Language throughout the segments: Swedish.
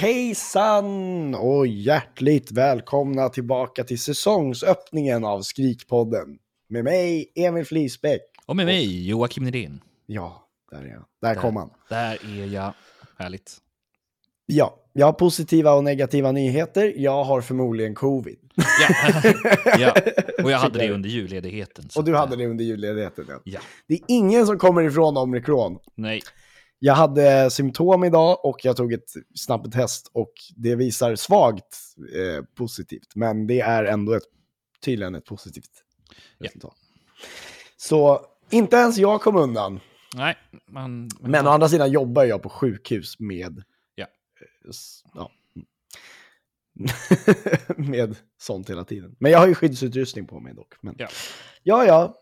Hejsan och hjärtligt välkomna tillbaka till säsongsöppningen av Skrikpodden. Med mig, Emil Flisbäck. Och med mig, Joakim Nydén. Ja, där är jag. Där kom han. Där är jag. Härligt. Ja, jag har positiva och negativa nyheter. Jag har förmodligen covid. Ja. ja. Och jag hade det under julledigheten. Och du hade det under julledigheten. Ja. Ja. Det är ingen som kommer ifrån omikron. Nej. Jag hade symptom idag och jag tog ett snabbtest och det visar svagt eh, positivt. Men det är ändå ett, tydligen ett positivt Ja. resultat. Så inte ens jag kom undan. Nej. Man, Men å andra sidan jobbar jag på sjukhus med... Ja. eh, ja. med sånt hela tiden. Men jag har ju skyddsutrustning på mig dock. Men... Ja. Ja, ja.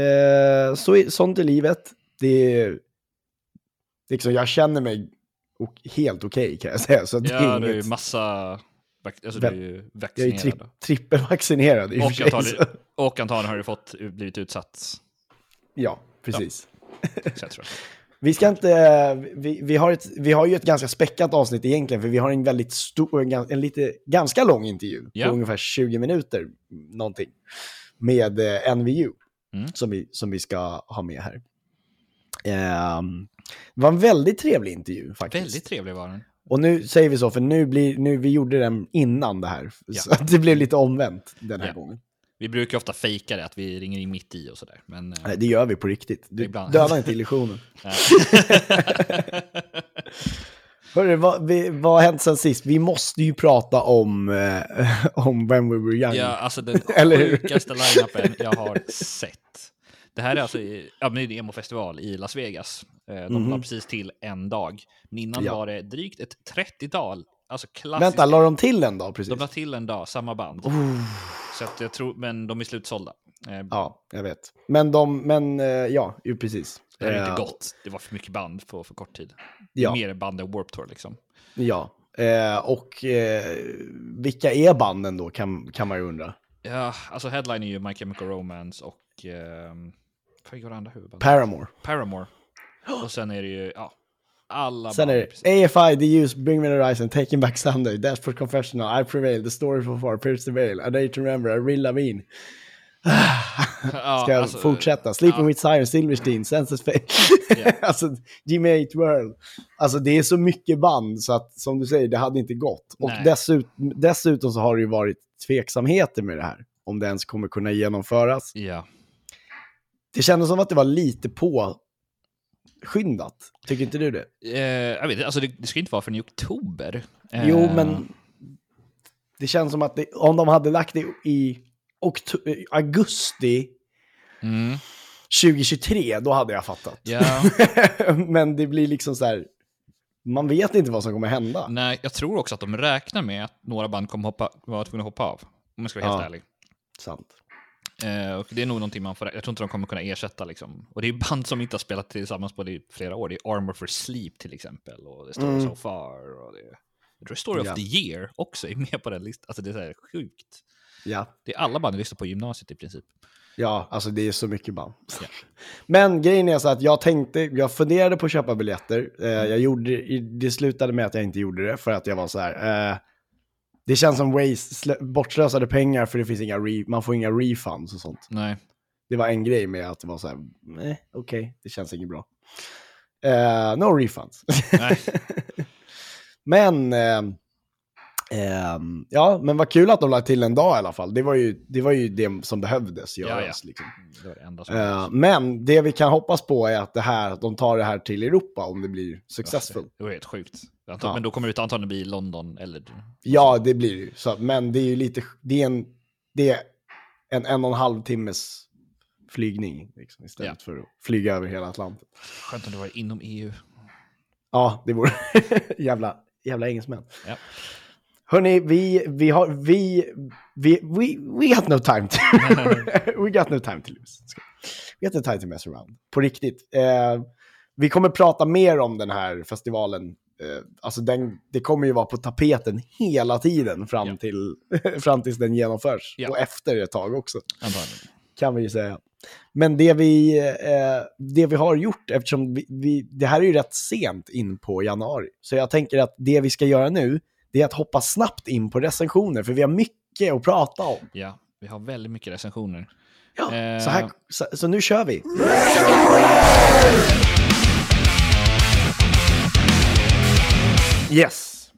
Eh, så, sånt är livet. Det är... Liksom, jag känner mig helt okej kan jag säga. Så det Ja, är du är ju inget... massa... Alltså, du är ju Jag är ju tri trippelvaccinerad i och antagligen, och antagligen har du fått, blivit utsatt. Ja, precis. Tror. Vi ska inte, vi, vi, har ett, vi har ju ett ganska späckat avsnitt egentligen, för vi har en väldigt stor, en, en lite, ganska lång intervju, Ja. på ungefär 20 minuter, någonting, med eh, NVU, Mm. som, vi, som vi ska ha med här. Ehm, det var en väldigt trevlig intervju faktiskt. Väldigt trevlig var den. Och nu säger vi så, för nu blir, nu, vi gjorde den innan det här, Ja. så det blev lite omvänt den här Ja. gången. Vi brukar ofta fejka det, att vi ringer in mitt i och sådär. Men... eh, Nej, det gör vi på riktigt. Du Ibland. dödar inte illusionen. Hörru, vad, vi, vad har hänt sen sist? Vi måste ju prata om, eh, om When We Were Young. Ja, alltså den sjukaste line-upen jag har sett. Det här är alltså i, ja, men det är emo-festival i Las Vegas. Eh, De Mhm. la precis till en dag. Men innan Ja. var det drygt ett 30-tal. Alltså. Vänta, la de till en dag precis? de la till en dag, samma band. Oh, Så att jag tror, men de är slutsålda. Eh, ja, jag vet. Men de, men eh, ja, ju precis. Det Eh, inte gått. Det var för mycket band på för kort tid. Ja. Mer band än Warp Tour liksom. Ja, eh, och eh, vilka är banden då kan, kan man ju undra. Ja, alltså headline är ju My Chemical Romance och... Eh, vad var det andra huvudbandet? Paramore. Paramore. Och sen är det ju, ja, alla Sen band. är det AFI, The Use, Bring Me The Horizon, Taking Back Sunday, Desperate Confessional, I Prevail, The Story For Far, Pierce the Veil, A Day To Remember, A Real Lavin. Ja, Ska jag alltså, fortsätta? Sleeping ja. with Sirens, Silverstein, Senses Fate. Ja. alltså, Jimmy 8 World. Alltså det är så mycket band så att som du säger, det hade inte gått. Och dessut, dessutom så har det ju varit tveksamheter med det här. Om det ens kommer kunna genomföras. Ja. Det kändes som att det var lite påskyndat. Tycker inte du det? Eh, jag vet alltså det, det ska inte vara förrän i oktober. Eh, Jo, men det känns som att det, om de hade lagt det i eh, augusti Mm, 2023, då hade jag fattat. ja, Men det blir liksom så här, man vet inte vad som kommer hända. nej, jag tror också att de räknar med att några band kommer hoppa, vara tvungna att hoppa av. Om jag ska vara helt Ja. ärlig. Sant. Eh, och det är nog någonting man får, jag tror inte de kommer kunna ersätta liksom. Och det är band som inte har spelat tillsammans på det i flera år. Det är Armor for Sleep till exempel. Och det står Mm. So Far. Och det, jag tror Story Ja. of the Year också är med på den listan. Alltså det är så sjukt. Ja. Det är alla band jag lyssnar på i gymnasiet i princip. Ja, alltså det är så mycket band. Ja. Men grejen är så att jag tänkte, jag funderade på att köpa biljetter. Eh, jag gjorde, det slutade med att jag inte gjorde det för att jag var så här. Eh, det känns som waste, slö, bortslösade pengar för det finns inga man får inga refunds och sånt. Nej. Det var en grej med att det var så här, nej, okej, det känns inget bra. Eh, no refunds. Men, ehm, ehm, ja, men vad kul att de lade till en dag i alla fall. Det var ju det, var ju det som behövdes göras. ja. Liksom. Det var det enda som Eh, men det vi kan hoppas på är att, det här, att de tar det här till Europa om det blir successful. Det var helt sjukt. Antar- Ja. Men då kommer det antagligen bli London eller... Ja, det blir det ju. Så, men det är ju lite, det är en, det är en en och en halv timmes flygning liksom, istället för att flyga över hela Atlanten. Skönt om det var inom EU. Ja, det vore jävla, jävla engelsmän. Ja. Hörni, vi, vi har, vi, vi, we, we got no time to, we got no time to lose. We got no time to mess around. På riktigt. Eh, vi kommer prata mer om den här festivalen. Eh, alltså den, det kommer ju vara på tapeten hela tiden fram, Ja. till, fram tills den genomförs. Ja. Och efter ett tag också Antagligen. kan vi ju säga. Men det vi, eh, det vi har gjort, eftersom vi, vi, det här är ju rätt sent in på januari, så jag tänker att det vi ska göra nu, det är att hoppa snabbt in på recensioner, för vi har mycket att prata om. Ja, vi har väldigt mycket recensioner. Ja, Eh. så, här, så, så nu kör vi. Yes.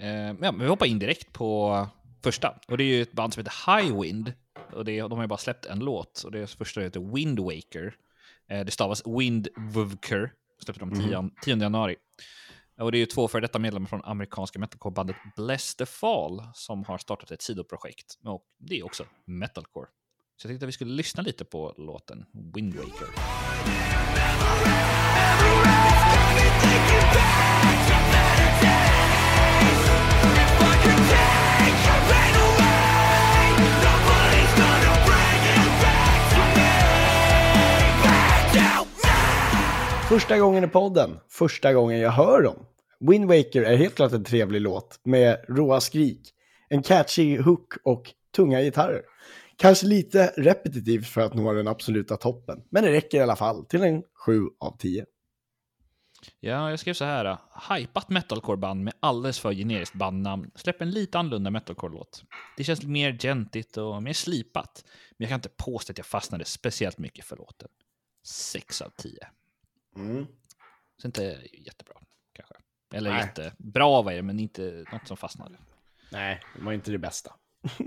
Eh, ja, men vi hoppar in direkt på första. Och det är ju ett band som heter Highwind. Och det, de har ju bara släppt en låt. Och deras första heter Wind Waker. Eh, det stavas Wind Wuvker. Släppte de 10, 10 januari. Och det är ju två före detta medlemmar från amerikanska metalcorebandet Bless the Fall som har startat ett sidoprojekt. Och det är också metalcore. Så jag tänkte att vi skulle lyssna lite på låten Wind Waker. Första gången i podden, första gången jag hör dem. Wind Waker är helt klart en trevlig låt med råa skrik, en catchy hook och tunga gitarrer. Kanske lite repetitivt för att nå den absoluta toppen, men det räcker i alla fall till en 7 av 10. Ja, jag skrev så här. Hypat metalcore-band med alldeles för generiskt bandnamn släpper en lite annorlunda metalcore-låt. Det känns mer gentigt och mer slipat. Men jag kan inte påstå att jag fastnade speciellt mycket för låten. 6 av 10. Mm. Så inte jättebra. Eller Nej. jättebra var det, men inte något som fastnade. Nej, det var inte det bästa.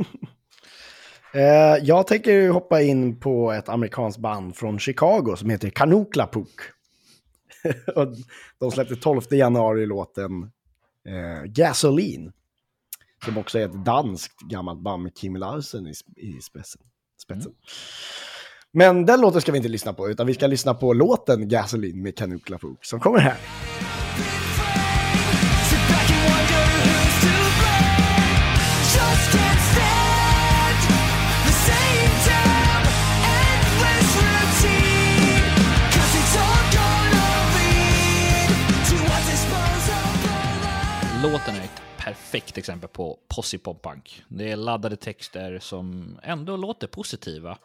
Eh, jag tänker hoppa in på ett amerikanskt band från Chicago som heter Kanuklapuk. Och De släppte 12 januari låten eh, Gasoline. Som också är ett danskt gammalt band med Kim Larsen i, i spetsen. spetsen. Men den låten ska vi inte lyssna på, utan vi ska lyssna på låten Gasoline med Kanuklapuk som kommer här. Låten är ett perfekt exempel på posse pop punk. Det är laddade texter som ändå låter positiva.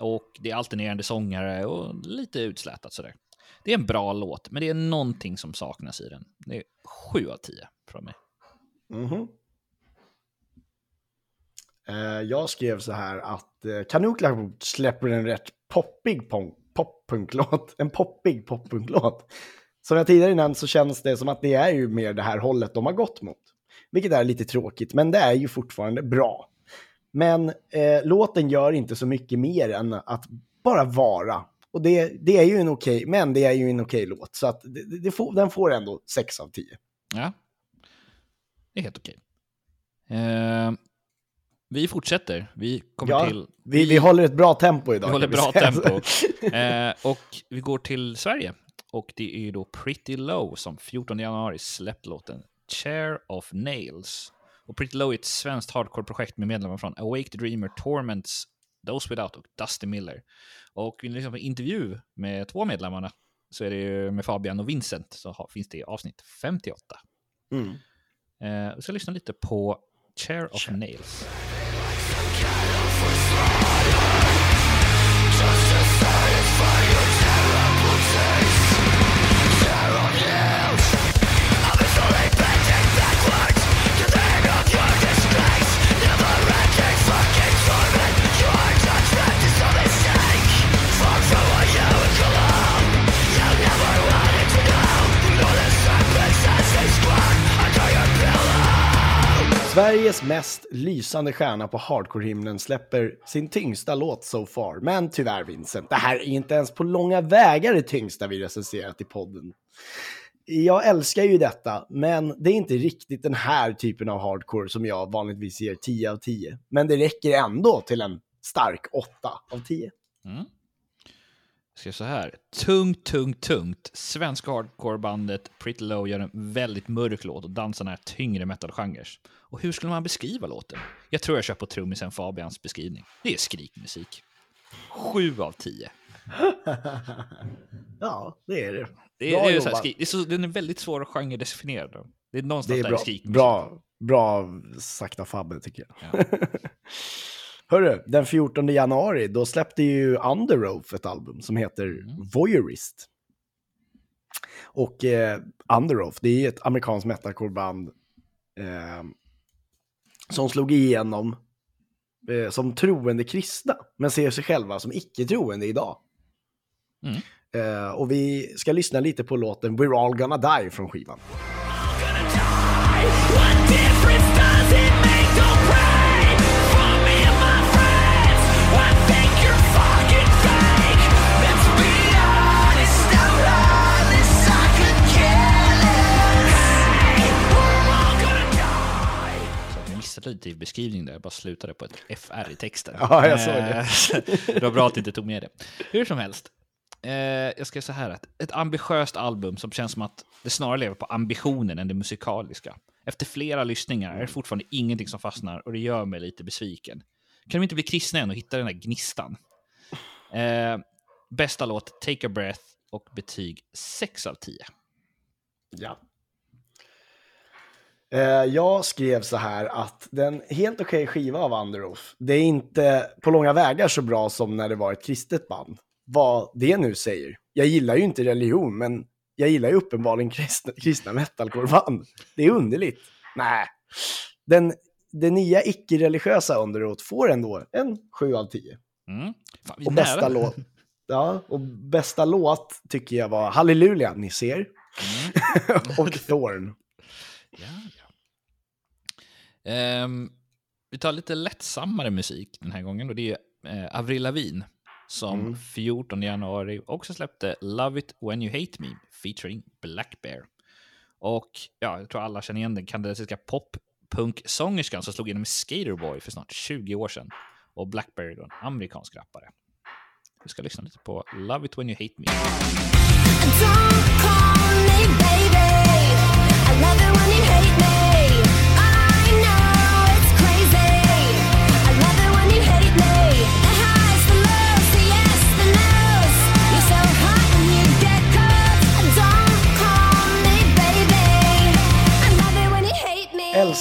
Och det är alternerande sångare och lite utslätat sådär. Det är en bra låt, men det är någonting som saknas i den. Det är 7 av 10 från mig. Mhm. Eh, jag skrev så här att eh, Kanukla släpper en rätt poppig pon- poppunklåt. En poppig poppunklåt. Som jag tidigare nämnt så känns det som att det är ju mer det här hållet de har gått mot. Vilket är lite tråkigt, men det är ju fortfarande bra. Men eh, låten gör inte så mycket mer än att bara vara. Och det, det är ju en okej, men det är ju en okej låt. Så att det, det får, den får ändå 6 av 10. Ja, det är helt okej. Eh, vi fortsätter. Vi kommer Ja, till... Vi, vi håller ett bra tempo idag. Vi håller kan bra tempo. Eh, och vi går till Sverige. Och det är ju då Pretty Low som 14 januari släppt låten Chair of Nails. Och Pretty Low är ett svenskt hardcore-projekt med medlemmar från Awake the Dreamer, Torments, Those Without och Dusty Miller. Och vill lyssna på en intervju med två medlemmarna så är det ju med Fabian och Vincent så finns det i avsnitt 58. Mm. Eh, vi ska lyssna lite på Chair of Nails. Sveriges mest lysande stjärna på hardcore-himlen släpper sin tyngsta låt so far. Men tyvärr Vincent, det här är inte ens på långa vägar det tyngsta vi recenserat i podden. Jag älskar ju detta, men det är inte riktigt den här typen av hardcore som jag vanligtvis ger 10 av 10. Men det räcker ändå till en stark 8 av 10. Mm. Ska så här. Tungt, tungt, tungt. Svenska hardcore-bandet Pretty Low gör en väldigt mörk låt och dansarna är tyngre metal-genrer. Och hur skulle man beskriva låten? Jag tror jag kör på trummisen Fabians beskrivning. Det är skrikmusik. Sju av tio. Ja, det är det. Det Bra är, det är, så skrik, det är så, den är väldigt svår att genredefiniera. Det är någonstans Det är där bra, skrikmusik. bra, bra sagt av Fabbe tycker jag. Hörru, den 14 januari då släppte ju Under Oath ett album som heter Mm. Voyeurist. Och eh, Under Oath, det är ett amerikanskt metalcore-band eh, som slog igenom eh, som troende kristna, men ser sig själva som icke-troende idag. Mm. Eh, och vi ska lyssna lite på låten We're All Gonna Die från skivan. Missade lite i beskrivningen där, jag bara slutade på ett FR i texten. Ja, jag såg det. Eh, det var bra att du inte tog med det. Hur som helst, eh, jag ska säga så här att ett ambitiöst album som känns som att det snarare lever på ambitionen än det musikaliska. Efter flera lyssningar är det fortfarande ingenting som fastnar och det gör mig lite besviken. Kan de inte bli kristna än och hitta den där gnistan? Eh, bästa låt, Take a Breath och betyg 6 av 10. Ja. Eh, jag skrev så här att den helt okej skiva av Underoath, det är inte på långa vägar så bra som när det var ett kristet band. Vad det nu säger. Jag gillar ju inte religion, men jag gillar ju uppenbarligen kristna, kristna metalcore-band. Det är underligt. Nej. Den, det nya icke-religiösa Underoath får ändå en 7 av 10. Mm. Fan, Och bästa låt. Ja, och bästa låt tycker jag var Halleluja, ni ser. Mm. och Thorn. Ja, ja. Ehm, vi tar lite lättsammare musik den här gången och det är eh, Avril Lavigne som Mm. 14 januari också släppte Love It When You Hate Me featuring Black Bear. Och ja, jag tror alla känner igen den kanadensiska pop-punk-sångerskan som slog igenom Skaterboy för snart 20 år sedan. Och Black Bear är då en amerikansk rappare. Vi ska lyssna lite på Love It When You Hate Me.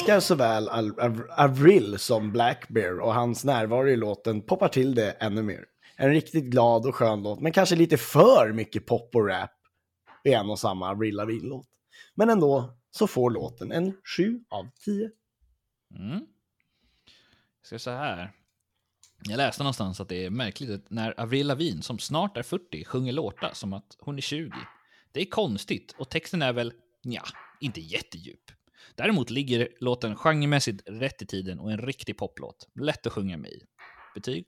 Älskar såväl Avril som Black Bear och hans närvaro i låten poppar till det ännu mer. En riktigt glad och skön låt, men kanske lite för mycket pop och rap i en och samma Avril Lavigne-låt. Men ändå så får låten en 7 av 10. Mm. Ska så här. Jag läste någonstans att det är märkligt att när Avril Lavigne, som snart är 40, sjunger låtar som att hon är 20. Det är konstigt och texten är väl, ja, inte jättedjup. Däremot ligger låten genremässigt rätt i tiden och en riktig poplåt. Lätt att sjunga med i. Betyg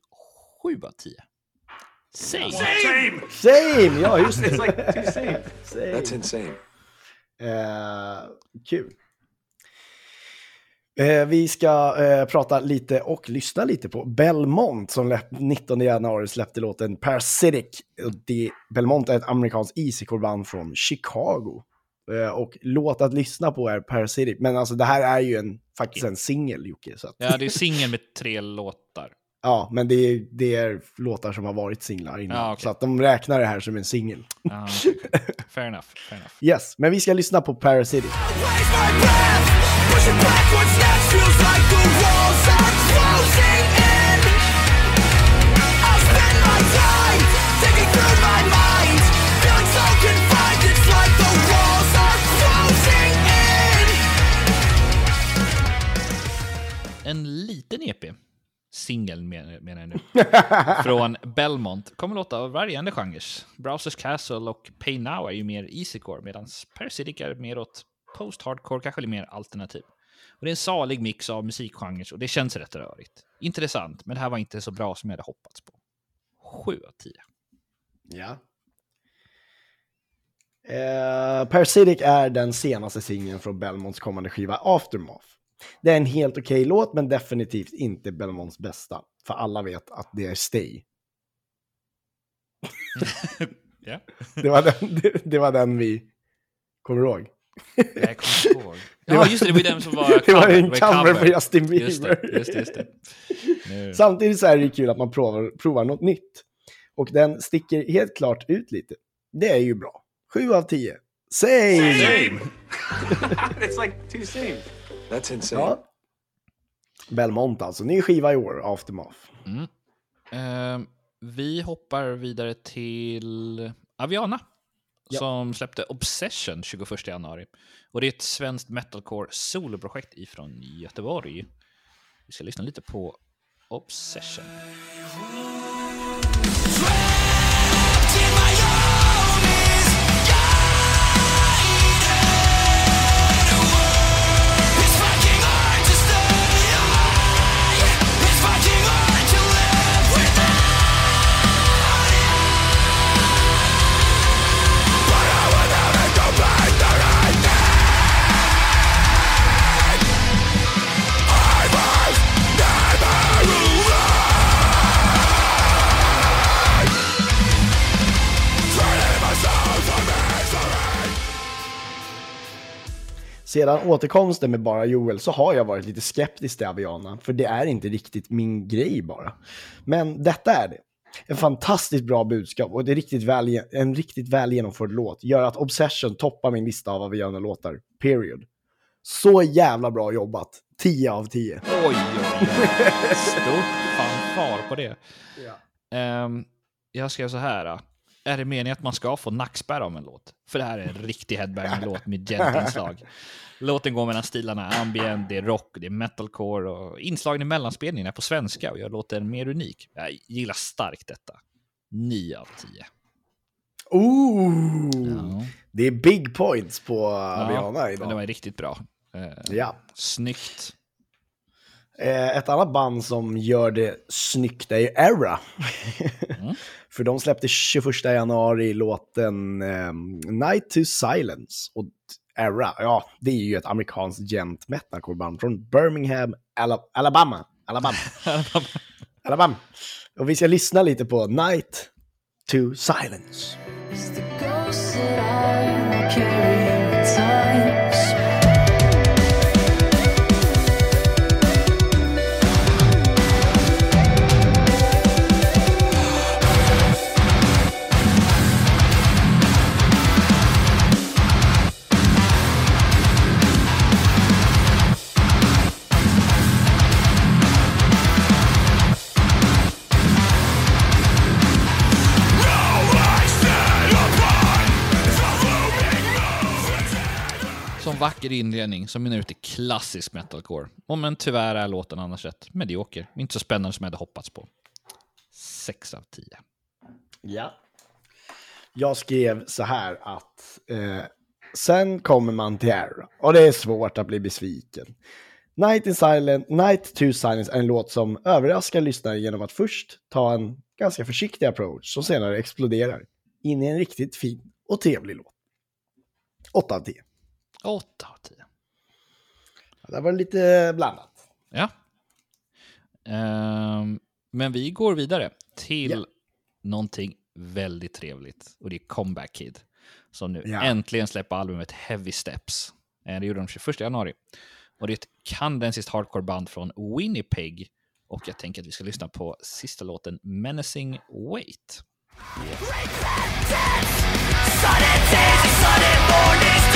7 av 10. Säg! Same! Same! Ja, just det. It's like too same. Same. That's insane. Eh, kul. Eh, vi ska eh, prata lite och lyssna lite på Belmont som läpp- 19 januari släppte låten Parasitic. Det, Belmont är ett amerikanskt easycore-band från Chicago. Eh, och låt att lyssna på är Parasitic. Men alltså det här är ju en, faktiskt en singel Jocke. Så att, Ja, det är singel med tre låtar. ja, men det är, det är låtar som har varit singlar innan. Ja, okej. Så att de räknar det här som en singel. Ja, fair enough. Fair enough. Yes, men vi ska lyssna på Parasitic. En liten EP. Singel men- menar jag nu. Från Belmont. Kommer låta av varierande genrer. Browsers Castle och Pay Now är ju mer easycore medan Parasitic är mer åt post-hardcore, kanske lite mer alternativ. Och det är en salig mix av musikgenrer och det känns rätt rörigt. Intressant, men det här var inte så bra som jag hade hoppats på. 7 av 10. Ja. Eh, Parasitic är den senaste singeln från Belmonts kommande skiva Aftermath. Det är en helt okej låt, men definitivt inte Belmonts bästa. För alla vet att det är Stay. Ja. Det var den, det, det var den vi kommer ihåg. Jag kommer ihåg. Ja, just det, det var den som var Det var cover. en cover på Justin Bieber. Just det, just det. Just det. Nu. Samtidigt så är det kul att man provar, provar något nytt. Och den sticker helt klart ut lite. Det är ju bra. 7 av 10. Same! Same. it's like two same. That's insane. Ja. Belmont alltså. Ny skiva i år, Aftermath. Ehm, vi hoppar vidare till Aviana. Som släppte Obsession 21 januari. Och det är ett svenskt metalcore soloprojekt ifrån Göteborg. Vi ska lyssna lite på Obsession. Sedan återkomsten med bara Joel så har jag varit lite skeptisk till Aviana, för det är inte riktigt min grej bara. Men detta är det. En fantastiskt bra budskap och det är riktigt väl, en riktigt väl genomförd låt gör att Obsession toppar min lista av Aviana-låtar. Period. Så jävla bra jobbat. 10 av 10. Oj, oj, oj. Stort fanfar på det. Ehm, jag skrev så här. Är det meningen att man ska få nackspärr av en låt? För det här är en riktig headbanging-låt med gent-inslag. Låten går mellan stilarna ambient, det är rock, det är metalcore och inslagen i mellanspelningen är på svenska och gör låten mer unik. Jag gillar starkt detta. 9 av 10. Ooh! Ja. Det är big points på Aviana men idag. det var riktigt bra. Eh, Ja. Snyggt. Eh, ett annat band som gör det snyggt är ju Era. För de släppte 21 januari låten eh, Night to Silence. Och Era, ja, det är ju ett amerikanskt gent metalcore-band från Birmingham, Ala- Alabama. Alabama. Alabama. Och vi ska lyssna lite på Night to Silence. Vacker inledning som mynnar ut i klassisk metalcore. Och men tyvärr är låten annars rätt medioker. Inte så spännande som jag hade hoppats på. 6 av 10. Ja. Jag skrev så här att eh, sen kommer man till Era och det är svårt att bli besviken. Night, in silent, Night to Silence är en låt som överraskar lyssnare genom att först ta en ganska försiktig approach som senare exploderar in i en riktigt fin och trevlig låt. 8 av 10. 8 av 10. Ja, Det var lite blandat. Ja. Ehm, men vi går vidare till Ja. någonting väldigt trevligt. Och det är Comeback Kid. Som nu Ja. äntligen släpper albumet Heavy Steps. Eh, Det gjorde de 21 januari. Och det är ett kanadensiskt hardcore-band från Winnipeg. Och jag tänker att vi ska lyssna på sista låten Menacing Wait.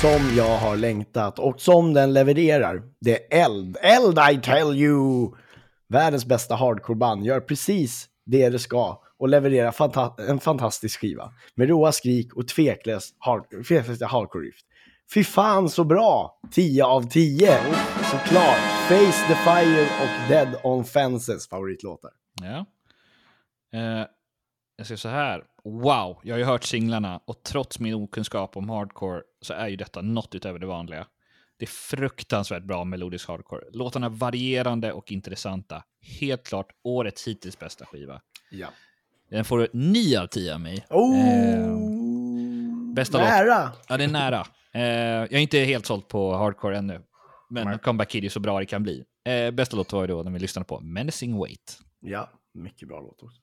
Som jag har längtat och som den levererar. Det är eld. Eld I tell you! Världens bästa hardcore-band gör precis det det ska och levererar fanta- en fantastisk skiva. Med råa skrik och tveklöst hard- hardcore-rift. Fy fan så bra! 10 av 10! Såklart! Face the Fire och Dead on Fences favoritlåtar. Ja. Eh, jag skrev så här wow, jag har ju hört singlarna och trots min okunskap om hardcore så är ju detta något utöver det vanliga. Det är fruktansvärt bra melodisk hardcore. Låtarna varierande och intressanta. Helt klart årets hittills bästa skiva. Ja. Den får 9 av 10 av mig. Oh, Eh, bästa låt. nära. Ja, det är nära. Eh, jag är inte helt såld på hardcore ännu. Men Nej. Comeback Kid är så bra det kan bli. Eh, bästa låt var ju då när vi lyssnade på Menacing Wait. Ja, mycket bra låt också.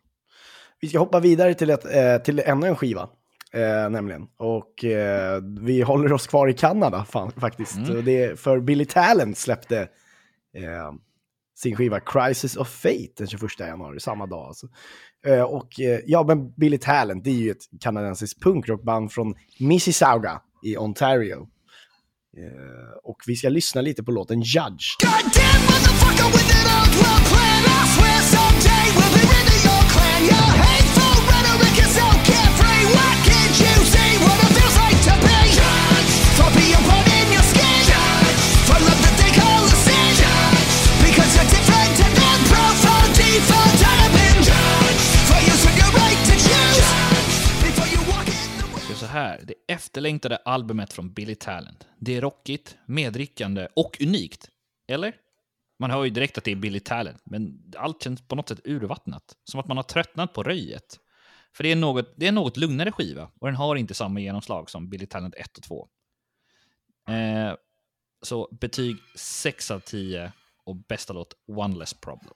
Vi ska hoppa vidare till, ett, eh, till ännu en skiva, eh, nämligen. Och eh, vi håller oss kvar i Kanada fan, faktiskt. Mm. Det är för Billy Talent släppte eh, sin skiva Crisis of Fate den 21 januari, samma dag. Alltså. Eh, och eh, ja, men Billy Talent, det är ju ett kanadensiskt punkrockband från Mississauga i Ontario. Eh, och vi ska lyssna lite på låten Judge. Goddamn här, det efterlängtade albumet från Billy Talent. Det är rockigt, medryckande och unikt. Eller? Man hör ju direkt att det är Billy Talent, men allt känns på något sätt urvattnat. Som att man har tröttnat på röjet. För det är, något, det är en något lugnare skiva och den har inte samma genomslag som Billy Talent 1 och 2. Eh, så betyg 6 av 10 och bästa låt One Less Problem.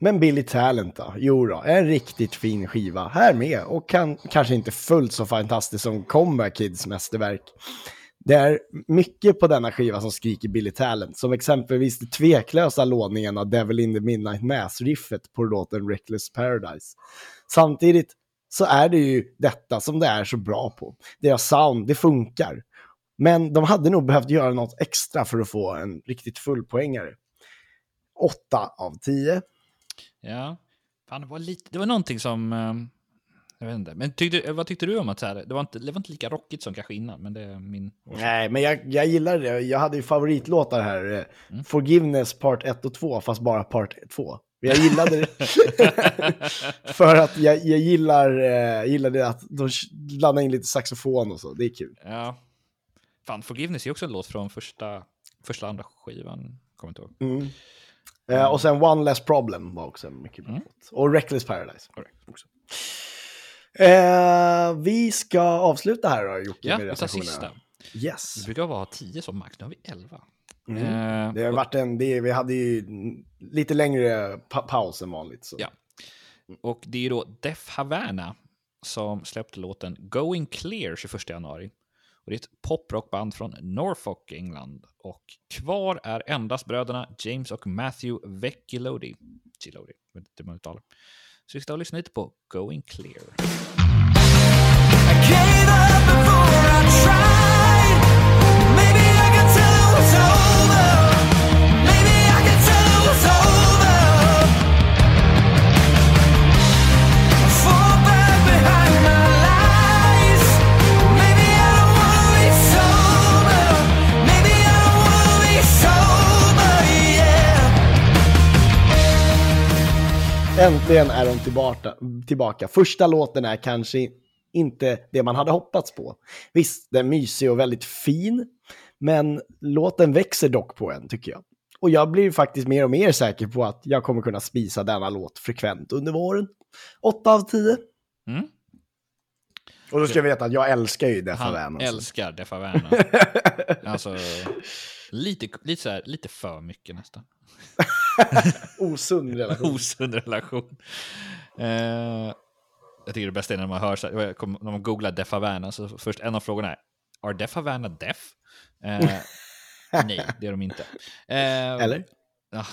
Men Billy Talent då? Jo då, en riktigt fin skiva här med och kan, kanske inte fullt så fantastisk som Comeback Kids mästerverk. Det är mycket på denna skiva som skriker Billy Talent, som exempelvis den tveklösa låningen av Devil in the Midnight Mass-riffet på låten Reckless Paradise. Samtidigt så är det ju detta som det är så bra på. Deras sound, det funkar. Men de hade nog behövt göra något extra för att få en riktigt fullpoängare. 8 av 10. Ja, fan, det var lite, det var någonting som... eh, jag vet inte. Men tyckte, vad tyckte du om att så här, det, var inte, det var inte lika rockigt som kanske innan, men det är min... Nej, men jag, jag gillar det. Jag hade ju favoritlåtar här. eh, Forgiveness Part 1 och 2, fast bara Part 2. Jag gillade det. För att jag, jag gillar, eh, gillade att de blandade in lite saxofon och så. Det är kul. Ja. Fan, Forgiveness är också en låt från första, första andra skivan. Kommer inte ihåg. Mm. Eh, och sen One Less Problem var också mycket bra låt. Och Reckless Paradise. Också. Eh, vi ska avsluta här då, Jocke, Ja, med vi tar recensionerna. Yes. Det brukar vara 10 som max, nu har vi 11. Mm. Eh, Det har och- varit en, det, vi hade ju lite längre pa paus än vanligt. Så. Ja. Och det är då Def Havana som släppte låten Going Clear 21 januari. Och det är ett poprockband från Norfolk, England. Och kvar är endast bröderna James och Matthew Vecchilodi. Chilodi, vet inte hur man uttalar. Så vi ska ta och lyssna lite på Going Clear. Äntligen är de tillbaka, tillbaka. Första låten är kanske inte det man hade hoppats på. Visst, den är mysig och väldigt fin, men låten växer dock på en, tycker jag. Och jag blir faktiskt mer och mer säker på att jag kommer kunna spisa denna låt frekvent under våren. 8 av 10. Mm. Och då ska jag veta att jag älskar ju Def Han alltså. älskar Def Havana. alltså, lite, lite, så här, lite för mycket nästan. Osund relation. osund relation. Eh, jag tycker det bästa är när man hör så här, när man googlar Def Havana, så först en av frågorna är, är Def Havana deaf? Eh, nej, det är de inte. Eh, Eller? Ja.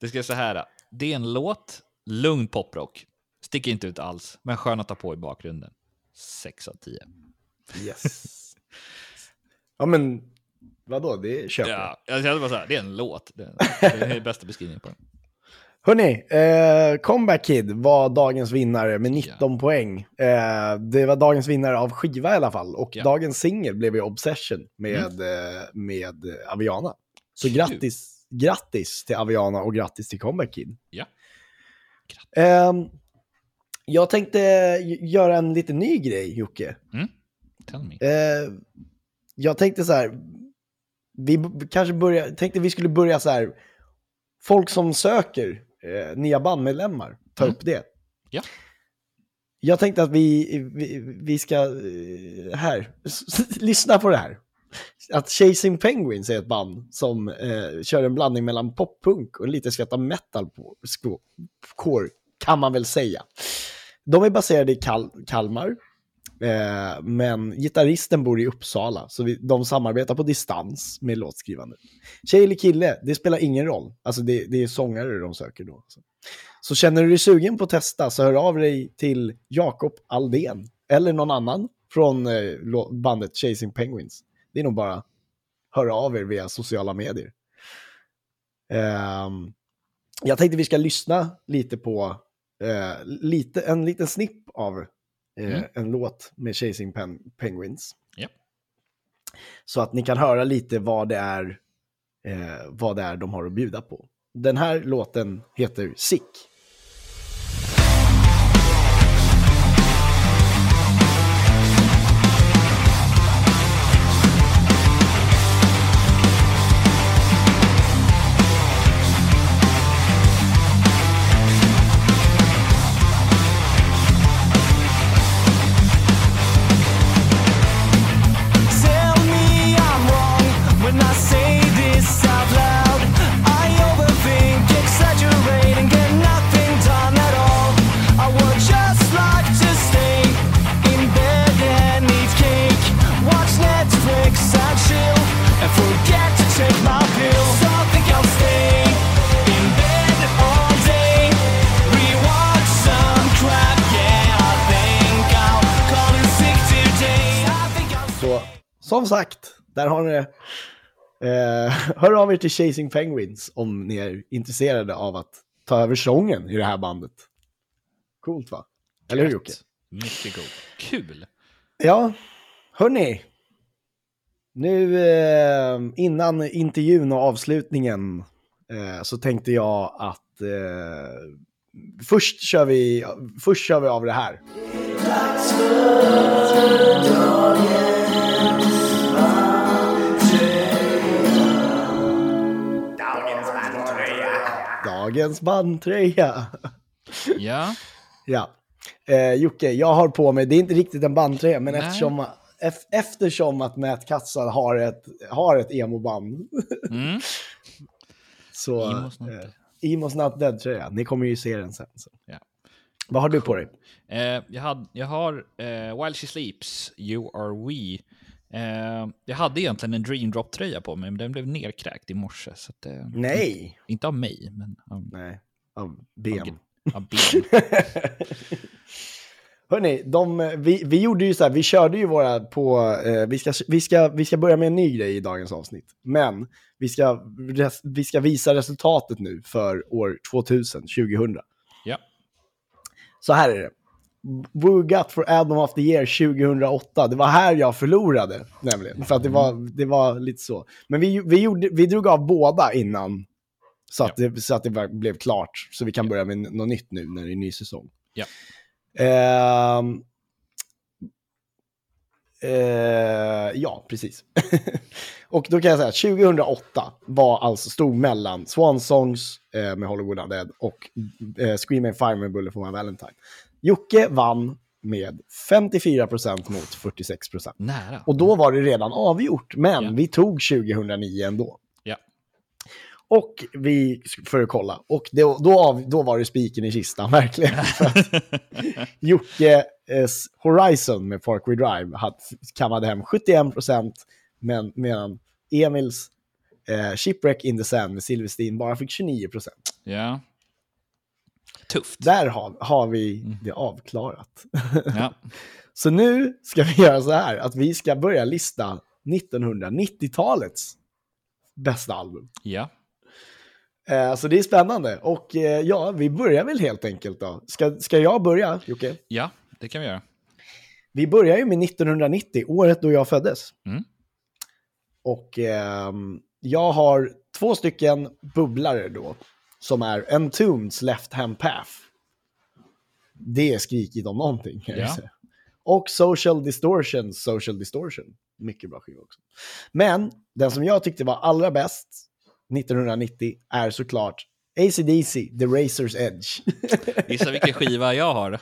Det ska jag så här, det är en låt, lugn poprock, sticker inte ut alls, men skön att ta på i bakgrunden. 6 av 10. Yes. ja, men vadå, det köper jag. Ja, jag kände bara så här, det är en låt. Det det är bästa beskrivningen på den. Hörni, eh, Comeback Kid var dagens vinnare med 19 poäng. Eh, det var dagens vinnare av skiva i alla fall. Och Ja. dagens singel blev ju Obsession med, eh, med Aviana. Så grattis, grattis till Aviana och grattis till Comeback Kid. Ja. Ehm, Jag tänkte göra en lite ny grej, Jocke. Tell me. Jag tänkte så här, vi kanske börja, tänkte vi skulle börja så här, folk som söker eh, nya bandmedlemmar, ta upp det. Ja. Jag tänkte att vi, vi, vi ska, eh, här, lyssna på det här. Att Chasing Penguins är ett band som eh, kör en blandning mellan poppunk och lite skratta metal på sko- core, kan man väl säga. De är baserade i Kal- Kalmar, Eh, men gitarristen bor i Uppsala, så vi, de samarbetar på distans med låtskrivande. Tjej eller kille, det spelar ingen roll. Alltså det, det är sångare de söker då. Så. så känner du dig sugen på att testa så hör av dig till Jakob Aldén eller någon annan från eh, bandet Chasing Penguins. Det är nog bara höra av er via sociala medier. Eh, jag tänkte vi ska lyssna lite på eh, lite, en liten snipp av eh, en låt med Chasing Pen Penguins. Ja. Så att ni kan höra lite vad det är, eh, vad det är de har att bjuda på. Den här låten heter Sick. Som sagt, där har ni det. Eh, hör av er till Chasing Penguins om ni är intresserade av att ta över sången i det här bandet. Coolt va? Eller hur Jocke? Mycket god. Kul! Ja, hörni. Nu eh, innan intervjun och avslutningen eh, så tänkte jag att eh, först, kör vi, först kör vi av det här. Dagens bandtröja. Ja, Ja. Eh, Jocke, jag har på mig, det är inte riktigt en bandtröja, men Nej. eftersom, eftersom att Matt Katzal har ett, har ett emo-band mm. så... Emo's Not eh. Emo's Not Dead-tröja, ni kommer ju se den sen. Så. Ja. Vad har du på dig? Eh, jag, had, jag har eh, While She Sleeps, You Are We. Eh, jag hade egentligen en Dream Drop-tröja på mig, men den blev nerkräkt i morse. Så att, eh, Nej! Inte av mig, men av, Nej, av ben. av ben. Hörni, de, vi, vi gjorde ju så här, vi körde ju våra på, eh, vi, ska, vi, ska, vi ska börja med en ny grej i dagens avsnitt. Men vi ska, res, vi ska visa resultatet nu för år 2000, 2000. Ja. Så här är det. Who got for Album of the Year 2008. Det var här jag förlorade nämligen. För att det var, det var lite så. Men vi, vi, gjorde, vi drog av båda innan. Så att, det, så att det blev klart. Så vi kan börja med något nytt nu när det är ny säsong. Ja. Ehm, eh, ja, precis. och då kan jag säga att 2008 var alltså stod mellan Swan Songs eh, med Hollywood Undead och eh, Scream and Fire med Bullet for my Valentine. Jocke vann med 54% mot 46%. Nära. Och då var det redan avgjort, men Ja. vi tog 2009 ändå. Ja. Och vi, för att kolla, och då, då, av, då var det spiken i kistan, verkligen. Jockes Horizon med Parkway Drive hade, kammade hem 71%, men, medan Emils eh, Shipwreck in the Sand med Silverstein bara fick 29%. Ja. Tufft. Där har, har vi det avklarat. Ja. Så nu ska vi göra så här, att vi ska börja lista 1990-talets bästa album. ja. Eh, så det är spännande. Och eh, ja, vi börjar väl helt enkelt då. Ska, ska jag börja, Jocke? Ja, det kan vi göra. Vi börjar ju med 1990, året då jag föddes. Mm. Och ehm, jag har två stycken bubblare då, som är Entombeds Left Hand Path. Det är skrikigt om någonting. kan jag Ja. säga. Och Social Distortion, Social Distortion. Mycket bra skiva också. Men den som jag tyckte var allra bäst 1990 är såklart AC/DC, The Razor's Edge. Gissa vilken skiva jag har?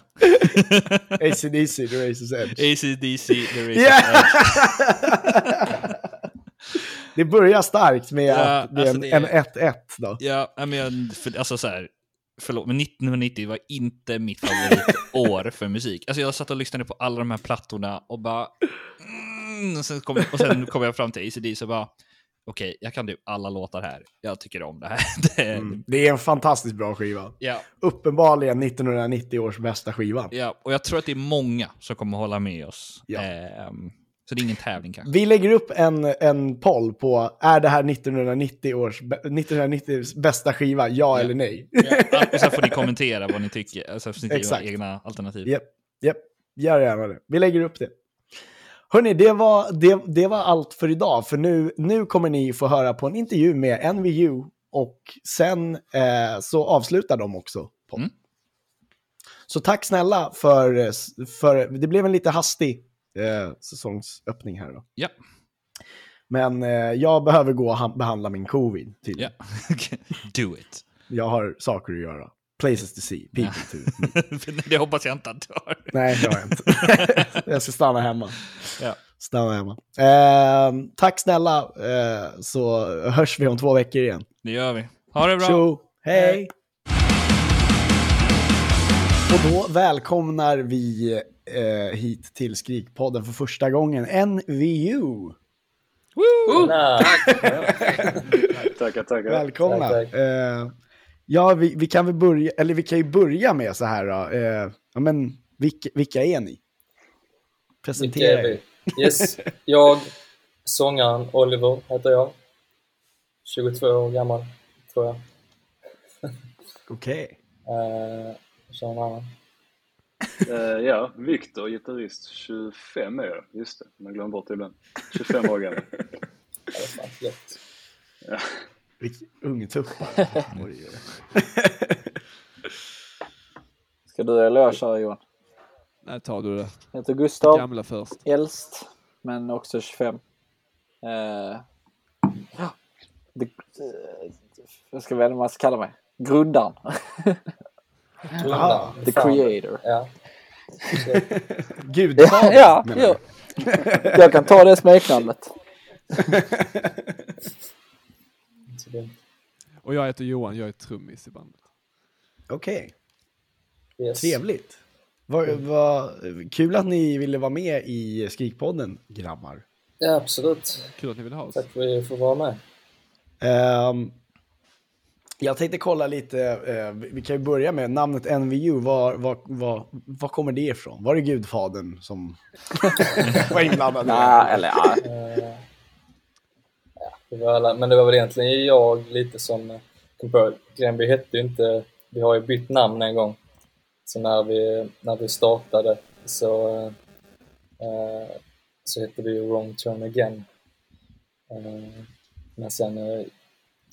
AC/DC, The Razor's Edge. ACDC, The Razor's Yeah! Edge. det börjar starkt med Ja, att är alltså en, det är- en 1-1 då. Ja, men för, alltså så här, förlåt, men 1990 var inte mitt favoritår för musik. Alltså jag satt och lyssnade på alla de här plattorna och bara... Mm, och, sen kom, och sen kom jag fram till ACD och bara... Okej, jag kan typ alla låtar här. Jag tycker om det här. Det, Mm. Det är en fantastiskt bra skiva. ja, Uppenbarligen 1990 års bästa skiva. ja, och jag tror att det är många som kommer hålla med oss. Ja. Ehm, så det är ingen tävling kanske. Vi lägger upp en, en poll på, är det här 1990 års, 1990 bästa skiva, ja, eller nej? Ja, och sen får ni kommentera vad ni tycker. Alltså, får ni Exakt. egna alternativ. Japp, japp, gör gärna det. Vi lägger upp det. Hörni, det var, det, det var allt för idag, för nu, nu kommer ni få höra på en intervju med NVU och sen eh, så avslutar de också. På. Mm. Så tack snälla för, för, det blev en lite hastig eh, säsongsöppning här då. Ja. Men eh, jag behöver gå och ha- behandla min covid. Till. ja. Do it. Jag har saker att göra. Places to see, people to meet. det hoppas jag inte att du har. Nej, det har jag inte. jag ska stanna hemma. Ja. Stanna hemma. Eh, tack snälla, eh, så hörs vi om två veckor igen. Det gör vi. Ha det bra. Tjo, hej! Och då välkomnar vi eh, hit till Skrikpodden för första gången NVU. Tackar, tackar. Välkomna. Tack, tack. Eh, ja, vi, vi kan väl börja, eller vi kan ju börja med så här då. Eh, ja, men vilka, vilka är ni? Vilka Presentera är er. vi? Yes, jag, sångaren Oliver heter jag. 22 år gammal, tror jag. Okej. Eh, någon annan. Eh, ja, Viktor, gitarrist, 25 är jag. Just det, man glömmer bort det ibland. 25 år gammal. Ja. Ja. Vilken ungtuppar. Oj, oj. Ska du eller jag köra Johan? Nej, tar du det Jag heter Gustav, gamla först. äldst, men också 25. Eh, ja, det, eh, jag ska välja vad man ska kalla mig. Grundaren. Aha, The creator. Ja. Gudfadern, ja, ja. du? Jag kan ta det smeknamnet. Och jag heter Johan, jag är trummis i bandet. Okej, Yes. trevligt. Vad, vad, kul att ni ville vara med i Skrikpodden, grabbar. Ja, absolut. Kul att ni vill ha oss. Tack för att vi får vara med. Ehm, jag tänkte kolla lite, eh, vi kan ju börja med namnet NVU, var, var, var, var kommer det ifrån? Var det Gudfadern som var inblandad? Nej, eller ja. Eh, ja, det var alla, men det var väl egentligen jag lite som eh, kom på. Gränby hette ju inte, vi har ju bytt namn en gång. Så när vi, när vi startade så, eh, så hette vi ju Wrong Turn Again. Eh, men sen eh,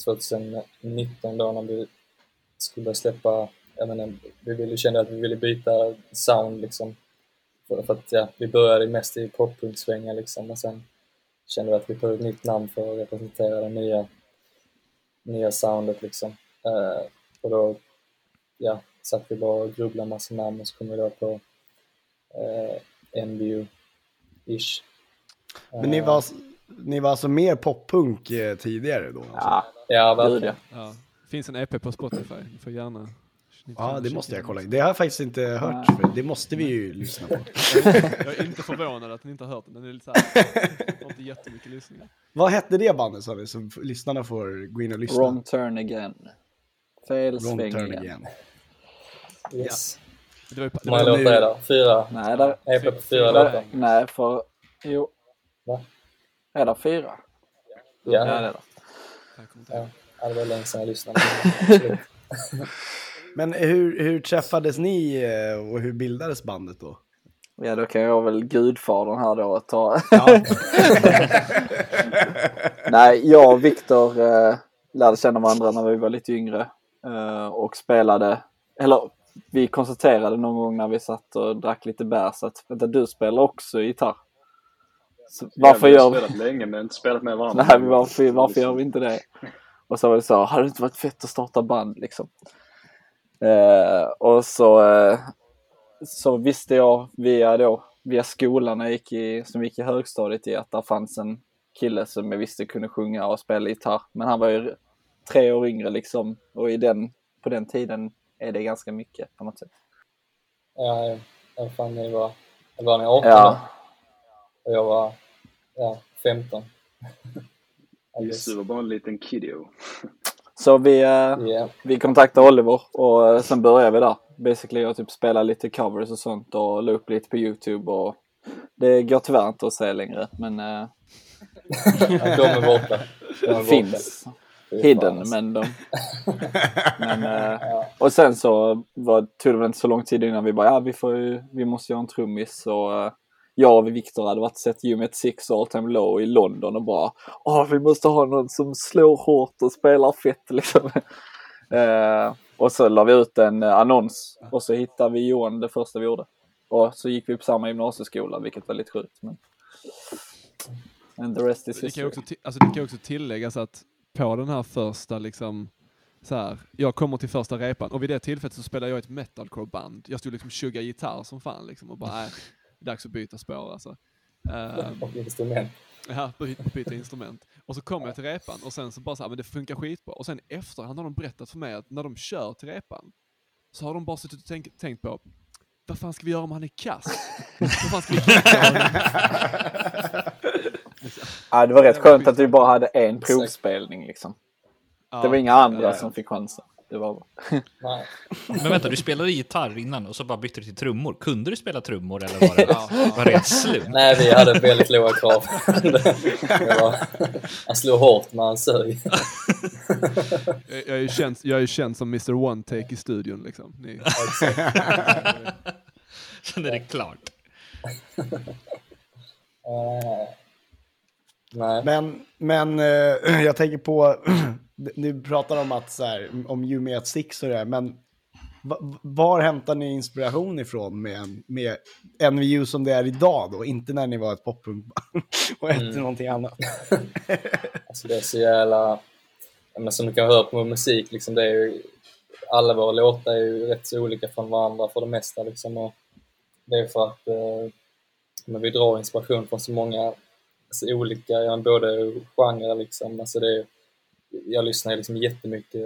2019 då när vi skulle börja släppa, jag menar, vi ville, kände att vi ville byta sound liksom. För, för att ja, vi började mest i poppunksvängar liksom och sen kände vi att vi behövde ett nytt namn för att representera det nya, nya soundet liksom. Eh, och då ja, satt vi bara och grubblade massa namn och så kom vi då på eh, NBU-ish. Men ni var, ni var alltså mer poppunk eh, tidigare då? Alltså. Ja, Ja, verkligen. ja. Finns en EP på Spotify, ni får gärna... Ja, det måste jag kolla in. Det har jag faktiskt inte hört, för det måste vi ju lyssna på. Jag är inte förvånad att ni inte har hört den, den är lite såhär, har inte jättemycket lyssningar. Vad hette det bandet sa vi, så f- lyssnarna får gå in och lyssna? Wrong turn again. Fel Wrong sväng turn igen. again. Yes. Det var ju, det Hur många låtar är det? Fyra? Nej, där, EP på fyra låtar? nej, för... Jo. Va? Är det fyra? Ja, Ja, det är det. Jag kommer inte ihåg. ja, det var länge sedan jag lyssnade. Men hur, hur träffades ni eh, och hur bildades bandet då? Ja, då kan jag väl gudfadern här då ta... Ja. Nej, jag och Viktor eh, lärde känna varandra när vi var lite yngre eh, och spelade, eller vi konstaterade någon gång när vi satt och drack lite bärs att vänta, du spelar också gitarr. Så varför gör har vi... spelat länge men inte spelat med varandra. Nej, men varför, varför gör vi inte det? Och så var det så, hade det inte varit fett att starta band liksom? Eh, och så, eh, så visste jag via, då, via skolan när jag gick i, som gick i högstadiet i att där fanns en kille som jag visste kunde sjunga och spela gitarr. Men han var ju tre år yngre liksom och i den, på den tiden är det ganska mycket på något sätt. Ja, jag fan ni var, jag var ni 18 Ja. och jag var ja, 15. I Just du var bara en liten kiddo. Så vi, Ja. vi kontaktade Oliver och eh, sen började vi där. Basically och typ spela lite covers och sånt och la upp lite på Youtube och det går tyvärr inte att se längre men eh, de är borta. De är borta. finns hidden men de... men, eh, och sen så var, tog det väl inte så lång tid innan vi bara ja vi får ju, vi måste göra en trummis och jag och Viktor hade varit sett You Met Six All Time Low i London och bara åh vi måste ha någon som slår hårt och spelar fett liksom. eh, och så la vi ut en eh, annons och så hittade vi Johan det första vi gjorde. Och så gick vi på samma gymnasieskola vilket var lite sjukt. Men... And the rest is Det kan, ju history. också, alltså det kan också tilläggas att på den här första liksom så här, jag kommer till första repan och vid det tillfället så spelade jag ett metalcore-band. Jag stod liksom tjugga gitarr som fan liksom och bara, nej, dags att byta spår alltså. Ehm, Och instrument. Ja, byta, byta instrument. Och så kommer jag till repan och sen så bara så här, men det funkar skitbra. Och sen efterhand har de berättat för mig att när de kör till repan så har de bara suttit och tänkt, tänkt på vad fan ska vi göra om han är kass? vad fan ska vi? Ja, det var rätt skönt att vi bara hade en provspelning liksom. Ja, Det var inga andra ja, ja. som fick chansen. Det var Nej. Men vänta, du spelade gitarr innan och så bara bytte du till trummor. Kunde du spela trummor eller var det, Ja, var det slump? Nej, vi hade väldigt låga krav. var, han slog hårt när han sög. Jag, jag, är ju känd, jag är känd som Mr One Take i studion liksom. Ni, Sen är det klart. Eh, Nej. Men, men eh, jag tänker på, ni pratar om att så här, om Met Six och det där, men va- var hämtar ni inspiration ifrån med, med NVU som det är idag då? Inte när ni var ett poppunkband och hette Mm. någonting annat. Alltså det är så jävla... Men som du kan höra på vår musik, liksom, det är ju, alla våra låtar är ju rätt så olika från varandra för det mesta. Liksom, och det är för att eh, men vi drar inspiration från så många alltså, olika, ja, både genrer. Liksom. Alltså det jag lyssnar liksom jättemycket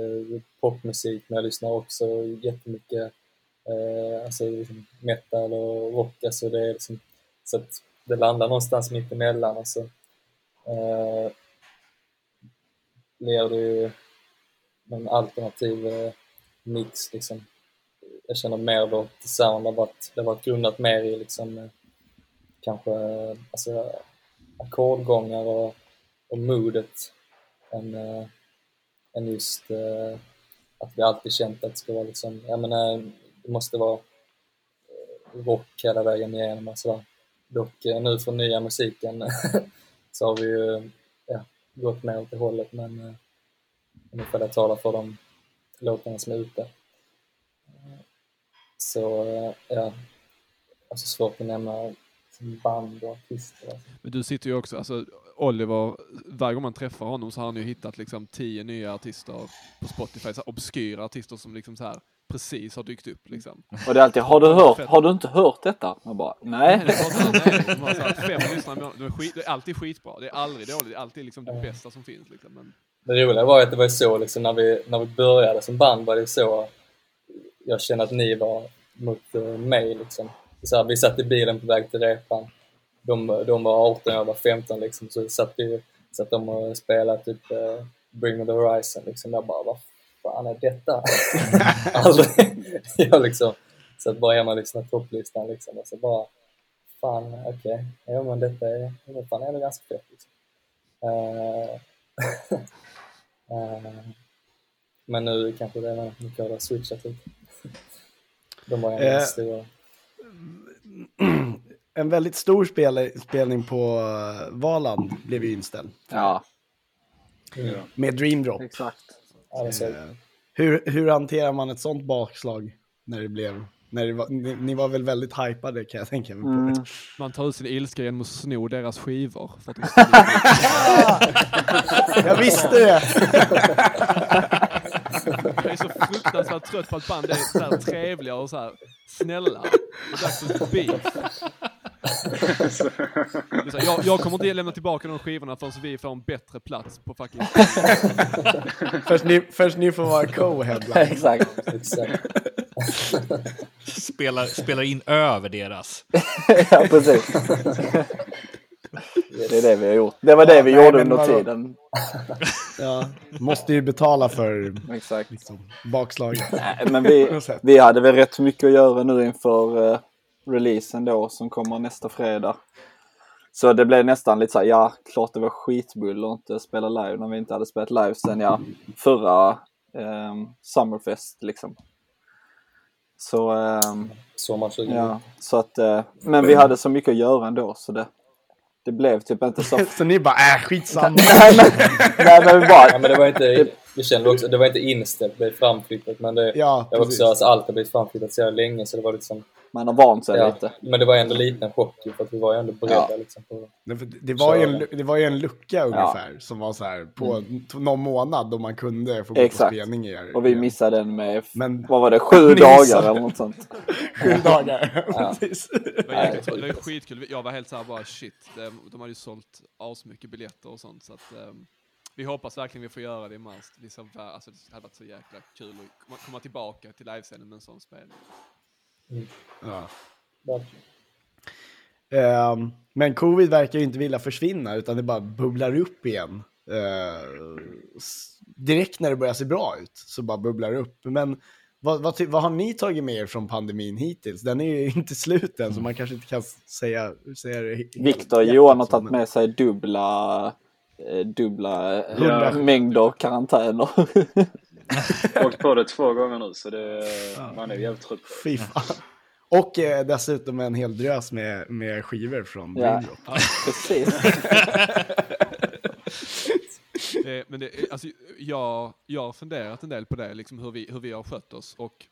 popmusik, men jag lyssnar också jättemycket eh, alltså, liksom metal och rock. Alltså det är liksom, så att det landar någonstans mitt emellan. Alltså. Eh, blir det ju en alternativ eh, mix. Liksom. Jag känner mer då att sound har varit, det har varit grundat mer i liksom, eh, kanske eh, alltså, ackordgångar och, och modet än, eh, än just eh, att vi alltid känt att det ska vara liksom, jag menar, det måste vara eh, rock hela vägen igenom och sådär. Dock eh, nu för nya musiken så har vi ju ja, gått mer åt det hållet men eh, ungefär jag talar för de låtarna som är ute. Så eh, ja, alltså svårt att nämna band och artister. Alltså. men du sitter ju också, alltså Oliver, varje gång man träffar honom så har han ju hittat liksom tio nya artister på Spotify, så här obskyra artister som liksom så här precis har dykt upp liksom. Och det är alltid, har du hört, har du inte hört detta? Man bara, nej. Nej, det är nej, här fem lyssnare skit, det alltid skitbra, det är aldrig dåligt, det är alltid liksom det bästa som finns liksom. Men, Det roliga var ju att det var ju så liksom när vi, när vi började som band var det så jag kände att ni var mot eh, mig liksom. Så här, vi satt i bilen på väg till repan. De, de var 18, jag var 15 liksom. Så satt vi satt de och spelade typ eh, Bring Me The Horizon liksom. Jag bara, vad fan är detta? Aldrig. jag liksom satt bara hemma och lyssnade på topplistan liksom. Och så bara, fan okej, ja men detta är, ja, fan är det ganska fett liksom. Eh, Eh, men nu kanske det är mycket har switchat lite. De var ju Eh. stora. en väldigt stor spel, spelning på uh, Valand blev ju inställd. Ja, Med Dream Drop. exakt. Ja, det är så. Eh, hur, hur hanterar man ett sånt bakslag? när det blev, när det var, ni, ni var väl väldigt hypade kan jag tänka mig på Mm. det. Man tar ut sin ilska genom att sno deras skivor. För att de Jag visste det! Jag är så fruktansvärt trött på att band är så här trevliga och så här snälla. Det är dags för beef. Så här, jag, jag kommer inte lämna tillbaka de skivorna förrän vi får en bättre plats på fucking... Först ni, först ni får vara co-headline. Exakt. Exakt. Spelar, spelar in över deras. ja, precis. Det är det vi har gjort. Det var det vi nej, gjorde under vadå? tiden. Ja, måste ju betala för Exakt. liksom, bakslaget. Nej, men vi, vi hade väl rätt mycket att göra nu inför eh, releasen då som kommer nästa fredag. Så det blev nästan lite så här, ja, klart det var skitbull att inte spela live när vi inte hade spelat live sen ja, förra eh, Summerfest liksom. Så, Sommar 20. ja, så att, eh, men vi hade så mycket att göra ändå så det, det blev typ inte så. Så ni bara, äh skitsamma. nej, men, nej men vi bara, Ja, men det var inte, vi kände också, det var inte inställt, det blev framflyttat. Men det, Ja, det var precis. också, alltså, allt har blivit framflyttat så länge så det var liksom, man har vant sig ja. lite. Men det var ändå lite en chock för att vi var ju ändå beredda Ja. liksom på Det det var, ju en, Så- det var ju en lucka ungefär som var så här på t- någon månad då man kunde få gå Exakt. på spelning igen. Och vi missade den med, Men- vad var det, sju dagar eller något sånt. Sju dagar. Ja. Precis. Det var, jäkligt, det var skitkul. Jag var helt såhär bara shit. De, de hade ju sålt asmycket biljetter och sånt. Så att, ehm, vi hoppas verkligen vi får göra det i mars. Så, vä- alltså, det hade varit så jäkla kul att komma, komma tillbaka till livescenen med en sån spelning. Ja. Verkligen. Ehm, men covid verkar ju inte vilja försvinna utan det bara bubblar upp igen. Eh, s- direkt när det börjar se bra ut så bara bubblar det upp. Men vad, vad, vad har ni tagit med er från pandemin hittills? Den är ju inte slut än så man kanske inte kan säga, säga det. Viktor och Johan har tagit med sig dubbla, eh, dubbla eh, Hundra. mängder karantäner. Åkt på det två gånger nu så det, man är jävligt trött. Fy fan. Och eh, dessutom en hel drös med, med skivor från Ja. Braindrop. Precis. Det, men det, alltså, jag, jag har funderat en del på det, liksom hur vi, hur vi har skött oss. Och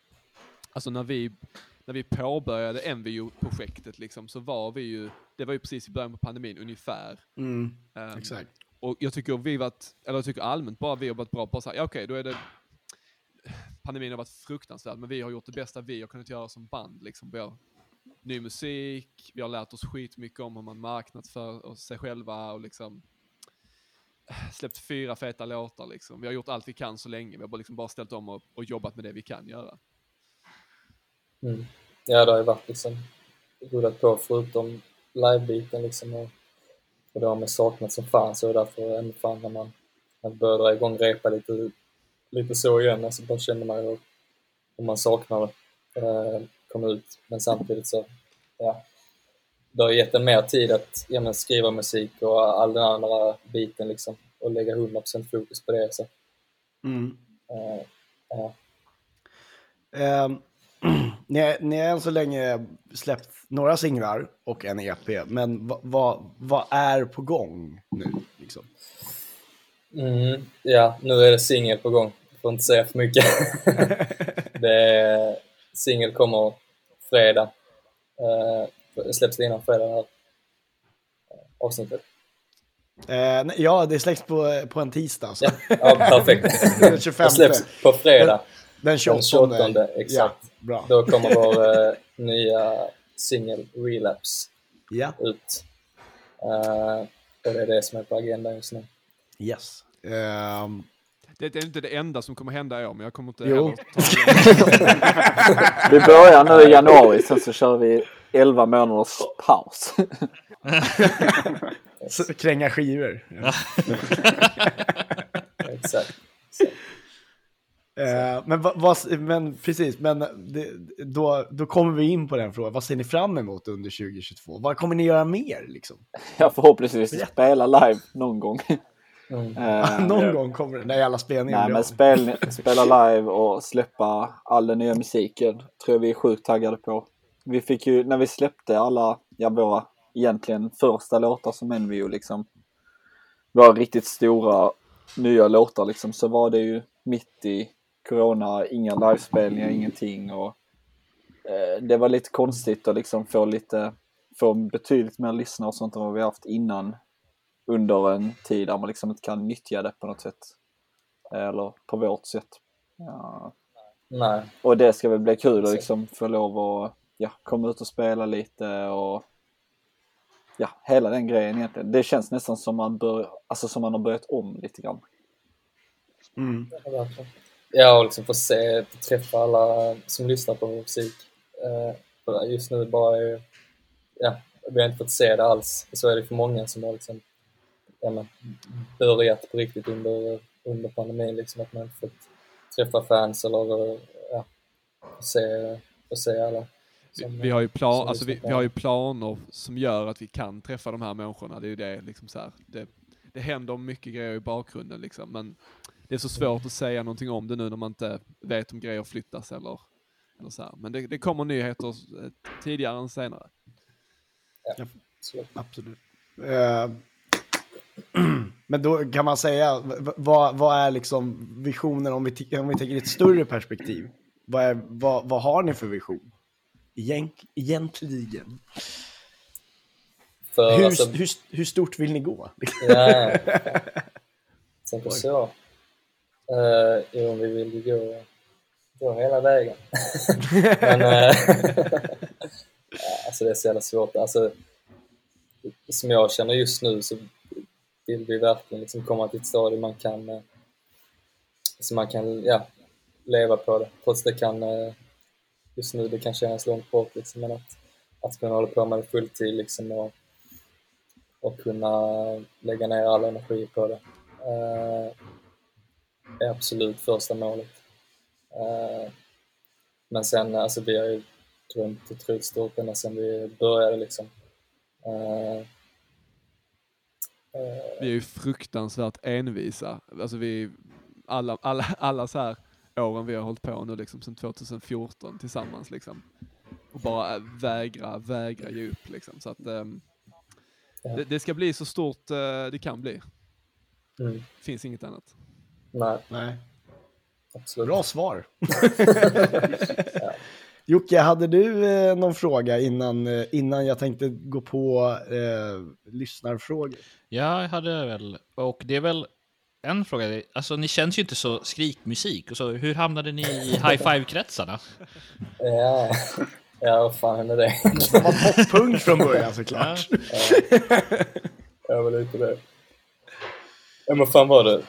alltså när vi, när vi påbörjade Envio-projektet liksom, så var vi ju, det var ju precis i början på pandemin ungefär. Mm, Ehm, exakt. Och jag tycker vi varit, eller jag tycker allmänt bara vi har varit bra på så här, ja okej, då är det, pandemin har varit fruktansvärd, men vi har gjort det bästa vi har kunnat göra som band. Liksom. Vi har ny musik, vi har lärt oss skitmycket om hur man marknadsför sig själva och liksom eh, släppt fyra feta låtar liksom. Vi har gjort allt vi kan så länge, vi har bara, liksom bara ställt om och, och jobbat med det vi kan göra. Mm. Ja, det har ju varit liksom rullat på förutom livebiten liksom. Och, och det har man saknat som fan så därför ännu fan när man, när man började dra igång repa lite, lite så igen, alltså då kände man ju hur, man saknar. Eh, kom ut. Men samtidigt så, ja. Det har gett en mer tid att ja, men, skriva musik och all den andra biten liksom. Och lägga 100% fokus på det. Så, Mm. eh, ja. Ehm, ni, har- ni har än så länge släppt några singlar och en EP, men vad vad- vad är på gång nu? Liksom? Mm, ja, nu är det singel på gång. Får inte säga för mycket. det singel kommer fredag. Uh, släpps det innan fredag här avsnittet? Nej, ja, det släpps på, på en tisdag. Så. Ja, perfekt. Den 25. det släpps på fredag. Den 28. Den 28 exakt. Ja, bra. Då kommer vår eh, nya singel Relapse Ja, ut. Eh, och det är det som är på agendan just nu. yes. Ehm, Det är inte det enda som kommer hända i år, men jag kommer inte Jo. Vi börjar nu i januari, sen så kör vi 11 månaders paus. kränga skivor. Ja. Exakt. Eh, men, vad, vad, men precis, men det, då, då kommer vi in på den frågan. Vad ser ni fram emot under 2022? Vad kommer ni göra mer? Liksom? Ja, förhoppningsvis spela live någon gång. Mm. Eh, Någon ja. gång kommer det, när alla spelningar Nej, men spel, spela live och släppa all den nya musiken tror jag vi är sjukt taggade på. Vi fick ju, när vi släppte alla, ja våra egentligen första låtar som Envio liksom, våra riktigt stora nya låtar liksom, så var det ju mitt i corona, inga livespelningar, ingenting och eh, det var lite konstigt att liksom få lite, få betydligt mer lyssnare och sånt än vad vi haft innan under en tid där man liksom inte kan nyttja det på något sätt. Eller på vårt sätt. Ja. Nej. Och det ska väl bli kul att liksom få lov att ja, komma ut och spela lite och ja, hela den grejen egentligen. Det känns nästan som man, bör, alltså som man har börjat om lite grann. Mm. Ja, och liksom få se, få träffa alla som lyssnar på musik. Eh, just nu bara är, ja, vi har inte fått se det alls. Så är det för många som har liksom, ja, börjat på riktigt under, under pandemin, liksom, att man inte fått träffa fans eller ja, se, se alla. Vi, som- vi, har ju plan, alltså vi, vi har ju planer som gör att vi kan träffa de här människorna. Det är ju det, liksom så här, det, det händer mycket grejer i bakgrunden liksom, men det är så svårt att säga någonting om det nu när man inte vet om grejer flyttas eller, eller så här. Men det, det kommer nyheter eh, tidigare än senare. Ja, absolut. Eh, Men då kan man säga, vad, vad är liksom visionen om vi, om vi tänker i ett större perspektiv? Vad, är, vad, vad har ni för vision? Egent, egentligen. För, hur, alltså- hur, hur stort vill ni gå? Ja, ja. Tänker så. Uh, jo, vi vill ju gå, gå hela vägen. Men, ja, alltså det är så jävla svårt. Alltså, som jag känner just nu så vill vi verkligen liksom komma till ett stadie man kan, eh, så man kan ja, leva på det. Trots det kan, eh, just nu det kan kännas långt bort liksom, men att, att kunna hålla på med det fulltid liksom och, och kunna lägga ner all energi på det eh, är absolut första målet. Eh, men sen, alltså vi har ju drömt otroligt stort ända sedan vi började liksom. Eh, vi är ju fruktansvärt envisa. Alltså vi, alla, alla, alla så här åren vi har hållit på nu liksom sedan 2014 tillsammans liksom. Och bara vägra, vägra ge upp liksom. Så att ehm, det, det ska bli så stort eh, det kan bli. Mm. Finns inget annat. Nej. Nej. Absolut. Bra svar. Jocke, hade du eh, någon fråga innan, eh, innan jag tänkte gå på eh, lyssnarfrågor? Ja, jag hade väl. Och det är väl en fråga. Alltså, ni känns ju inte så skrikmusik. Och så, hur hamnade ni i high five-kretsarna? Ja, ja vad fan är det? Det var poppunk från början såklart. Jag var lite det. Ja men fan var det?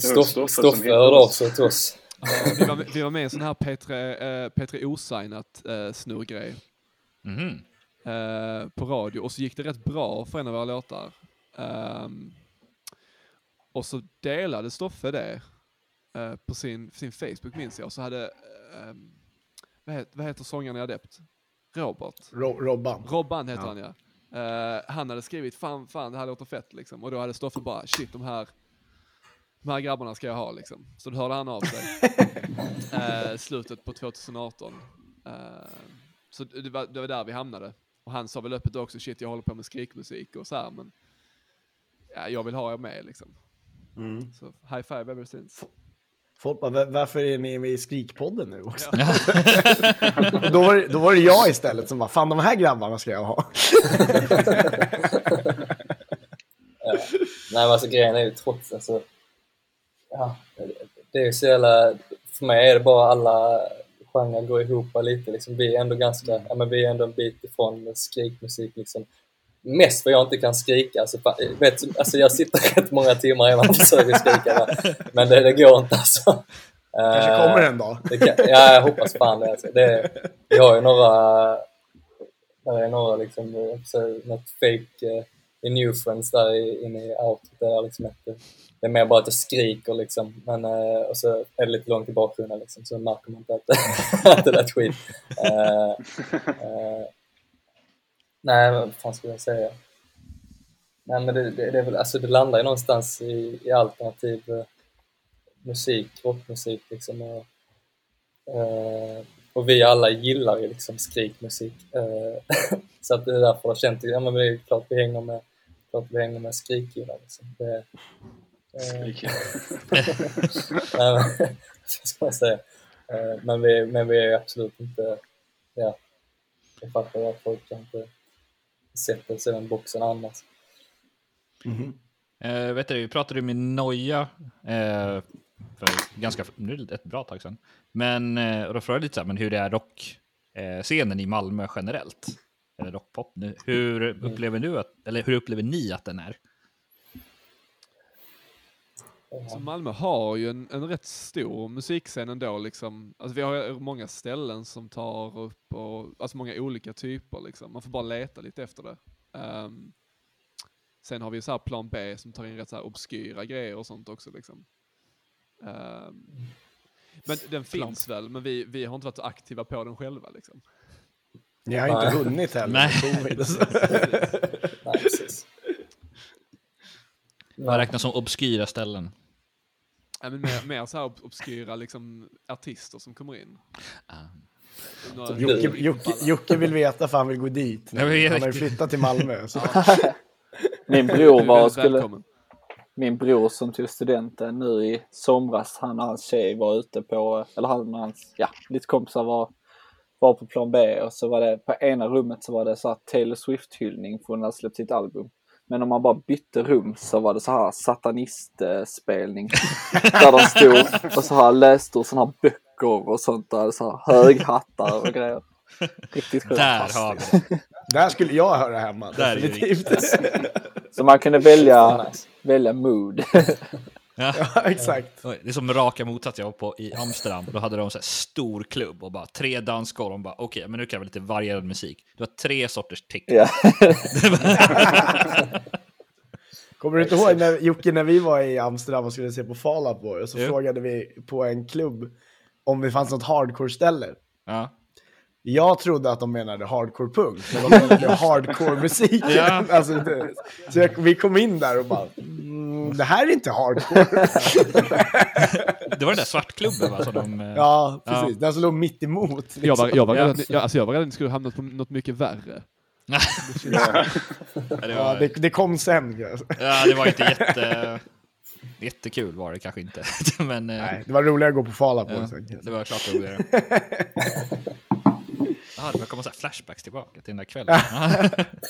Stoff, Stoffe hörde av sig till oss. Ja, vi, var, med- vi var med i en sån här P3, eh, P3 Osignat eh, snurrgrej. Mhm. eh, på radio och så gick det rätt bra för en av våra låtar. Ehm, och så delade Stoffe det eh, på sin, sin Facebook minns jag. Och så hade, ehm, vad, heter, vad heter sångaren i Adept? Robert? Ro- Robban. Robban heter Ja. han ja. Eh, han hade skrivit fan, fan det här låter fett liksom. Och då hade Stoffe bara shit de här, de här grabbarna ska jag ha liksom. Så då hörde han av sig. eh, slutet på 2018. Eh, så det var, det var där vi hamnade. Och han sa väl öppet också shit jag håller på med skrikmusik och så här men ja, jag vill ha er med liksom. Mm. Så high five ever since. Folk bara, "Va- varför är ni med i Skrikpodden nu också? Ja. då, var, det- då var det jag istället som bara, fan de här grabbarna ska jag ha. Ja. Nej men alltså grejen är ju trots, alltså, ja, det är så jävla, för mig är det bara alla genrer går ihop lite liksom. Vi är ändå ganska, ja men vi är ändå en bit ifrån skrikmusik liksom. Mest för jag inte kan skrika, alltså, vet, alltså jag sitter rätt många timmar innan jag försöker skrika va? men det, det går inte alltså. Kanske Eh, kommer en dag. det kan, ja, jag hoppas fan det. Alltså. det vi har ju några, där är några liksom, så, något fake eh, i New Friends där inne i outet där liksom ett, det är mer bara att jag skriker liksom, men eh, och så är det lite långt i bakgrunden liksom, så märker man inte att, att det lät skit. Eh, eh, nej, vad fan skulle jag säga? Nej, men det, det, det är väl, alltså det landar ju någonstans i, i alternativ eh, musik, rockmusik liksom. Och, eh, och vi alla gillar ju liksom skrikmusik. Eh, så att det är därför jag känt, ja men det är klart vi hänger med, klart vi hänger med skrikgillar liksom. Det, eh, Nej, men, vad ska man säga? Eh, men, vi, men vi är absolut inte ja, jag fattar att folk kanske sätter sig i den boxen annars. Eh, vet du, vi pratade ju med Noja eh, för ganska, nu är det ett bra tag sedan. Men eh, då frågade jag lite så här, men hur det är rockscenen eh, i Malmö generellt. Eller rockpop nu. Hur upplever du att, eller hur upplever ni att den är? Så Malmö har ju en, en rätt stor musikscen ändå liksom. Alltså vi har många ställen som tar upp och, alltså många olika typer liksom. Man får bara leta lite efter det. Ehm, sen har vi så här plan B som tar in rätt så här obskyra grejer och sånt också liksom. Ehm, men den finns väl, men vi, vi har inte varit så aktiva på den själva liksom. Ni har inte hunnit heller. Nej. precis. Vad räknas som obskyra ställen? Ja, men mer, mer så här ob- obskyra liksom artister som kommer in. Några- Jocke, Jocke, Jocke vill veta för han vill gå dit. Vet Han har ju flyttat till Malmö. Så. Min bror var väldigt skulle... välkommen. Min bror som tog studenten nu i somras, han och hans tjej var ute på, eller han och hans, ja, lite kompisar var, var på plan B och så var det, på ena rummet så var det så här Taylor Swift-hyllning för hon hade släppt sitt album. Men om man bara bytte rum så var det så här satanistspelning. där de stod och så här läste ur sådana här böcker och sånt där, så här höghattar och grejer. Riktigt sjukt. Där har vi det. Där skulle jag höra hemma. Där är det definitivt. Så man kunde välja, välja mood. Ja. ja, exakt. Det är som raka motsats jag var på i Amsterdam. Då hade de så här stor klubb och bara tre dansgolv. Och bara okej, men nu kan vi lite varierad musik. Det var tre sorters techno. ja. Kommer du inte ihåg när, Jocke, när vi var i Amsterdam och skulle se på Fall Out Boy och så Jo. frågade vi på en klubb om det fanns något hardcore-ställe. Ja. Jag trodde att de menade hardcore punk, men de menade hardcore musik. Ja. Alltså, det, så jag, vi kom in där och bara, mm, det här är inte hardcore. Det var den där svartklubben va? Som de, eh, ja, precis. Den som låg mitt emot. Liksom. Jag var, jag var Ja. ni, jag, alltså jag var rädd att ni skulle hamnat på något mycket värre. Ja, det, Ja, det, det kom sen. ja, det var inte jätte, jättekul var det kanske inte. Men eh, Nej, det var roligare att gå på Out Boy ja, det var klart roligare. Ja, det kommer så här flashbacks tillbaka till den där kvällen.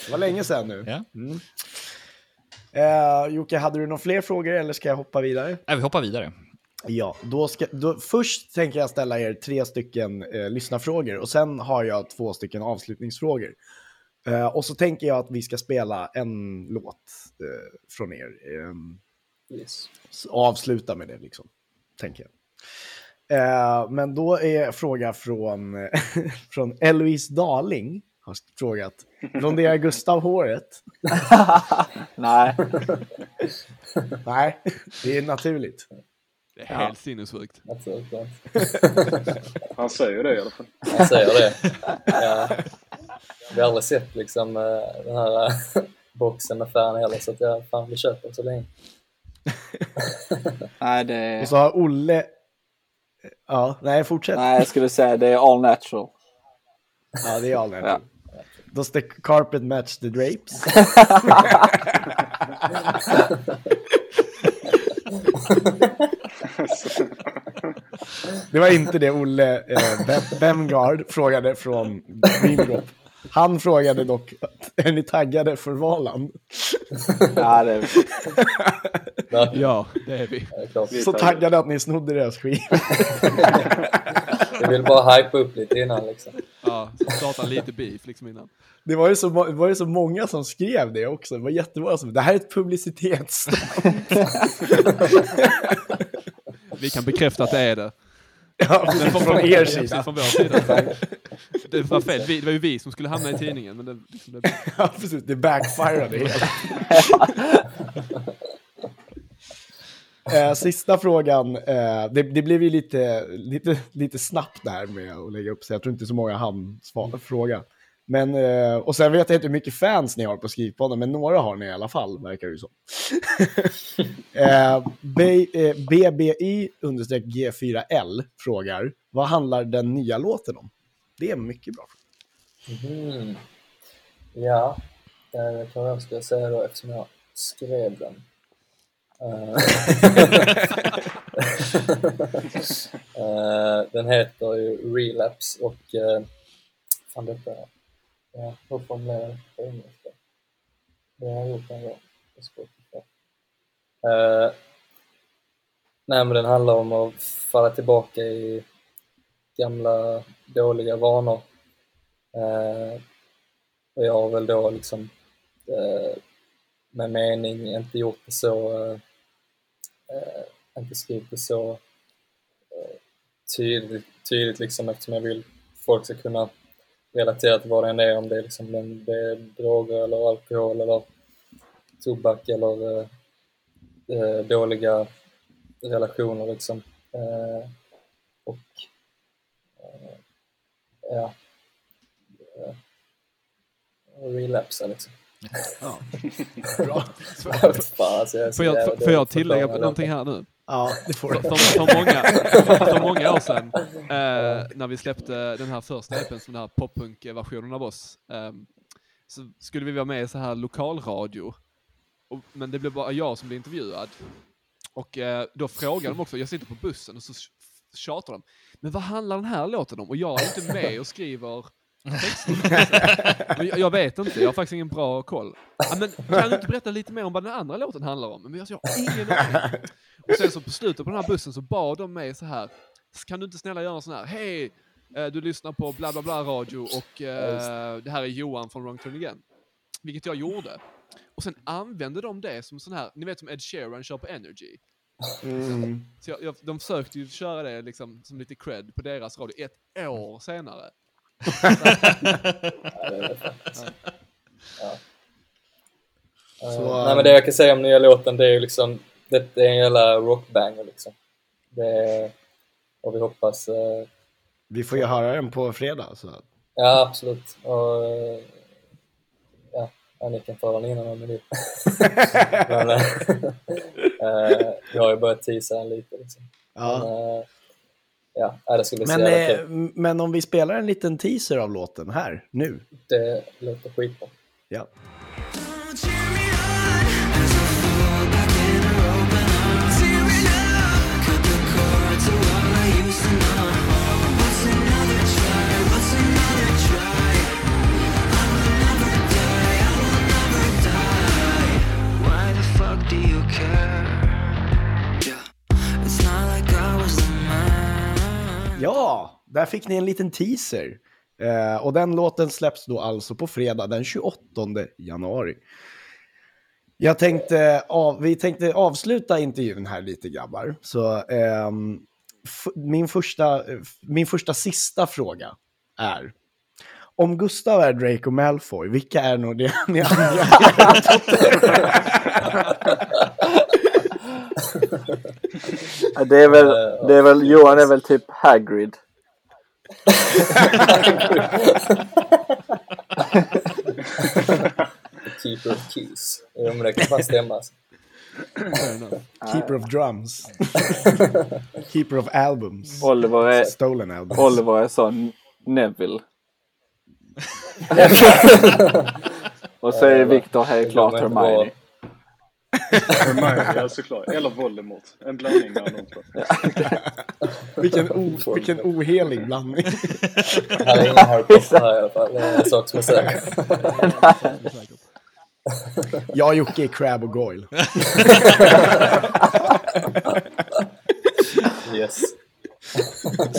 Det var länge sedan nu. Ja. Mm. Eh, Jocke, hade du några fler frågor eller ska jag hoppa vidare? Nej, vi hoppar vidare. Ja, då ska, då, först tänker jag ställa er tre stycken eh, lyssnarfrågor och sen har jag två stycken avslutningsfrågor. Eh, och så tänker jag att vi ska spela en låt eh, från er. ehm, Yes. avsluta med det liksom, tänker jag. Eh, men då är fråga från, från Eloise Darling. Har frågat, blonderar Gustav håret? Nej. Nej, det är naturligt. Det är helt sinnessjukt. Naturligtvis. Han säger det i alla fall. Han säger det. Ja. Vi har aldrig sett liksom eh, den här eh, boxen med färgen heller så att jag fan vi köper så länge. Nej, det Och så har Olle... Ja, nej, fortsätt. Nej, jag skulle säga det är all natural. Ja, det är all Ja. Does the carpet match the drapes? det var inte det Olle eh, Be- Bemgard frågade från Dreamdrop. Han frågade dock, är ni taggade för Valand? Ja, det är... Ja, det är vi. Är. Så taggade att ni snodde deras skivor. Vi vill bara hypa upp lite innan liksom. Ja, starta lite beef liksom innan. Det var, ju så, det var ju så många som skrev det också. Det var jättemånga som det här är ett publicitetsstunt. Vi kan bekräfta att det är det. Ja, från er sida. Från vår sida. Det var fel. Vi, det var ju vi som skulle hamna i tidningen. Men det, liksom, det, Ja, precis. Det backfirade helt. Eh, sista frågan. Eh, det, det blev ju lite, lite, lite snabbt där med att lägga upp sig. Jag tror inte så många hann svara, fråga. Men, eh, och sen vet jag inte hur mycket fans ni har på Skrivpodden, men några har ni i alla fall, verkar det ju som. Eh, BBI eh, G4L frågar, vad handlar den nya låten om? Det är mycket bra mm. Ja, eh, det kan jag ska säga då eftersom jag skrev den. Den heter ju Relapse och fan detta, ja, hur formulerar du det på engelska? Det har jag gjort en gång på Spotify. Uh, nej men den handlar om att falla tillbaka i gamla dåliga vanor. Uh, och jag har väl då liksom uh, med mening inte gjort det så, uh, inte skrivit det så tydligt, tydligt liksom eftersom jag vill folk ska kunna relatera till vad det än är, om det är, liksom, om det är droger eller alkohol eller tobak eller eh, eh, dåliga relationer liksom. Eh, och eh, ja, eh, relapsa liksom. Ja. Bra. Fan, alltså, jag Får jag, får, jag tillägga någonting här nu? Ja, det får För, du. för, för, många, för många år sedan, eh, när vi släppte den här första EPn, som den här poppunk-versionen av oss, eh, så skulle vi vara med i så här lokalradio. Och, men det blev bara jag som blev intervjuad. Och eh, då frågade de också, jag sitter på bussen och så tjatar de, men vad handlar den här låten om? Och jag är inte med och skriver jag, vet inte, jag har faktiskt ingen bra koll. Ja, men kan du inte berätta lite mer om vad den andra låten handlar om? Men jag, jag har ingen aning. Och sen så på slutet på den här bussen så bad de mig så här, kan du inte snälla göra en sån här, hej, eh, du lyssnar på bla bla bla radio och eh, det här är Johan från Wrong Turn Again. Vilket jag gjorde. Och sen använde de det som sån här, ni vet som Ed Sheeran kör på Energy. Mm. Så jag, jag, de försökte ju köra det liksom som lite cred på deras radio ett år senare. Det det. Eh, Så, nej men det jag kan säga om nya låten det är ju liksom, det, det är en jävla rockbanger liksom. Det och vi hoppas, eh, Vi får ju höra den på fredag. Så. ja absolut. Och, eh, ja, ja, ni kan ta den innan om ni vill. men eh, eh, vi har ju börjat teasa den lite liksom. Ja. Men, eh, ja, det ska bli så Men, jävla eh, kul. men om vi spelar en liten teaser av låten här, nu. Det låter skitbra. Ja. Ja, där fick ni en liten teaser. Eh, och den låten släpps då alltså på fredag den 28 januari. Jag tänkte, av, vi tänkte avsluta intervjun här lite grabbar. Så f- min, första, min första sista fråga är. Om Gustav är Draco Malfoy, vilka är nog det ni andra? Det är väl, det är väl, Johan är väl typ Hagrid. Keeper of Keys. Jo men det kan fan stämma. alltså. Keeper of drums. Keeper of albums. Oliver är, Stolen albums. Oliver är sån Neville. Och så är Victor helt klart Hermione. Hermione, ja såklart. Eller Voldemort. En blandning av de två. Vilken, o, vilken ohelig blandning. Här är ingen Harry Potter här i alla fall. Det är en sak som är säker. Jag och Jocke är Crab och Goyle. Yes.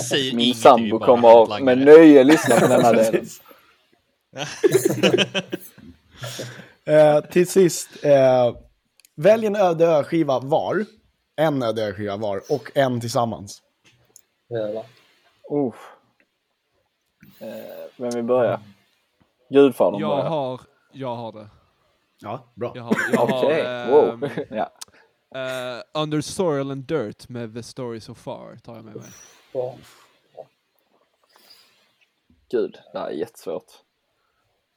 Säger Min sambo kommer handlangare. med nöje lyssna på denna delen. Eh, till sist, eh, välj en öde ö-skiva var. En öde ö-skiva var och en tillsammans. Jävlar. Uh. Eh, vem vill börja? Gudfadern Jag börjar. har, jag har det. Ja, bra. Jag har, Okej, har wow. ja. eh, Under Soil and Dirt med The Story So Far tar jag med mig. Bra. Gud, det här är jättesvårt.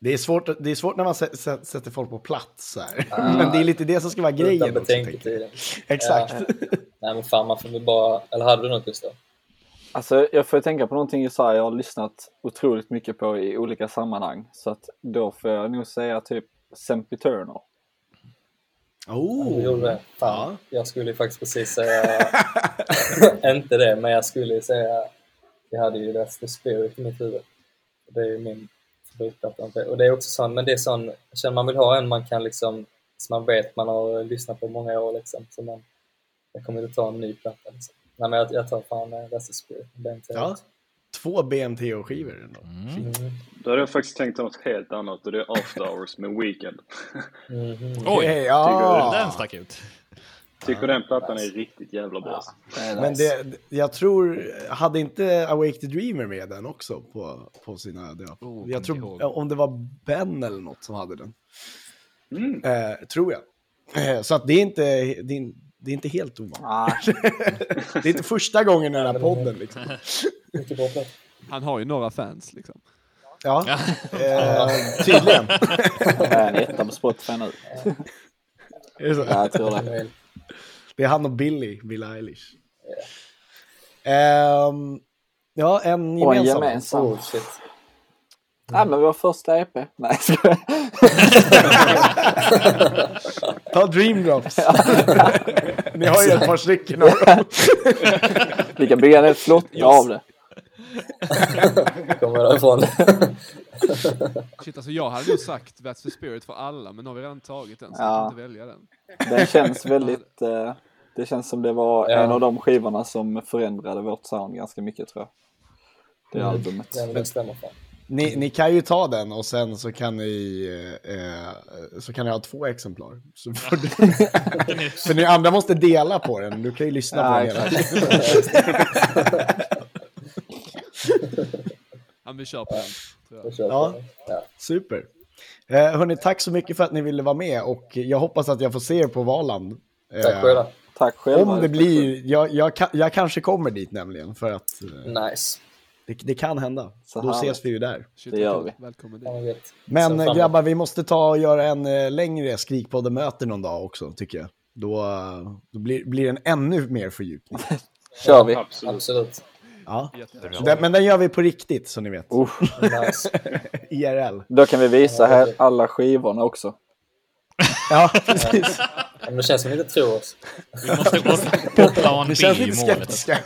Det är, svårt, det är svårt när man sä- sä- sätter folk på plats. Här. Men det är lite det som ska vara grejen. Också. Exakt. Nej men fan man får väl bara... Eller hade du något Gustav? Alltså, jag får tänka på någonting Isaiah jag har lyssnat otroligt mycket på i olika sammanhang. Så att då får jag nog säga typ Sempiternal. Oh. Du gjorde det? Fan. Jag skulle ju faktiskt precis säga... inte det, men jag skulle ju säga... Jag hade ju That's the Spirit i mitt huvud. Det är min favoritplatta. Och det är också sån, men det är sån, känner man vill ha en man kan liksom, som man vet man har lyssnat på många år liksom. Så man, jag kommer inte ta en ny platta liksom. Nej men jag, jag tar fan uh, That's the Spirit. BMT. Ja. Två BMTH-skivor ändå. Mm. Då hade jag faktiskt tänkt något helt annat och det är After Hours med Weekend. Mhm. Oj, ja. den stack ut. Tycker den plattan är riktigt jävla bra. Det är Men det, jag tror, hade inte Awake the Dreamer med den också på, på sina... Det, Oh, jag tror, ihåg. om det var Ben eller något som hade den. Mm. Eh, tror jag. Eh, så att det är inte, det är, det är inte helt ovanligt. Ah, Det är inte första gången i den här podden liksom. Han har ju några fans liksom. Ja, eh, tydligen. är en etta på Spotify nu. Är det så? Ja, jag tror det. Det är han och Billy, Billie Eilish. Ehm, ja, en Och en gemensam. gemensam. Oh shit. Ja, men vår första EP. Nej, jag Ta Dream Drops. Ni har ju ett par stycken. av dem. Vi kan bygga en hel flotta av det. Kommer därifrån. Shit, alltså jag hade nog sagt That's the Spirit för alla, men nu har vi redan tagit den så Ja. jag kan inte välja den. Den känns väldigt... Eh, det känns som det var Ja. en av de skivorna som förändrade vårt sound ganska mycket tror jag. Det Mm. albumet. Det stämmer fan. Ni, ni kan ju ta den och sen så kan ni, eh, eh, så kan ni ha två exemplar. Så får du, för ni andra måste dela på den. Du kan ju lyssna på den hela tiden. Ja, vi kör på den. Ja. Super. Eh, hörni, tack så mycket för att ni ville vara med och jag hoppas att jag får se er på Valand. Eh, Tack själva. Tack själva. Om det blir, jag, jag, jag kanske kommer dit nämligen för att eh, Nice. det, det kan hända. Så Då ses vi ju där. Det gör vi. Välkommen dit. Men eh, grabbar, vi måste ta och göra en eh, längre Skrikpodden-möte någon dag också, tycker jag. Då, då blir, blir det en ännu mer fördjupning. Kör vi. Absolut. Absolut. Ja. Den, men den gör vi på riktigt, så ni vet. Nice. IRL. Då kan vi visa här alla skivorna också. Ja, precis. Ja, men det känns som att ni inte tror oss. Vi måste gå på plan B i målet. skeptiska.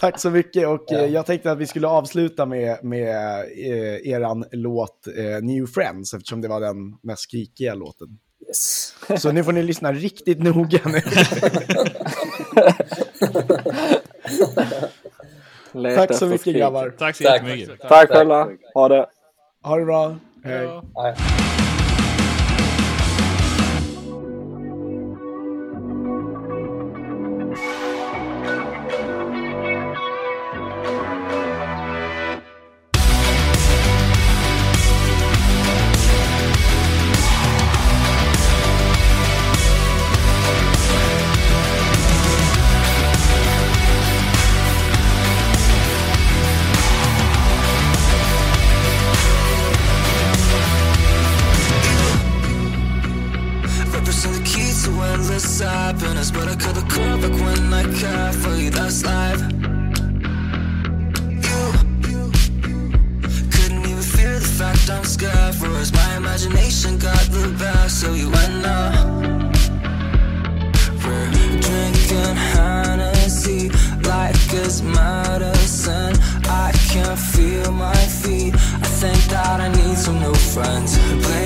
Tack så mycket och eh, jag tänkte att vi skulle avsluta med, med eh, eran låt eh, New Friends eftersom det var den mest skrikiga låten. Yes. Så nu får ni lyssna riktigt noga. nu. Tack så mycket skrik. grabbar. Tack så Tack. jättemycket. Tack själva. Ha det. Ha det bra. Hej. Nej. New friends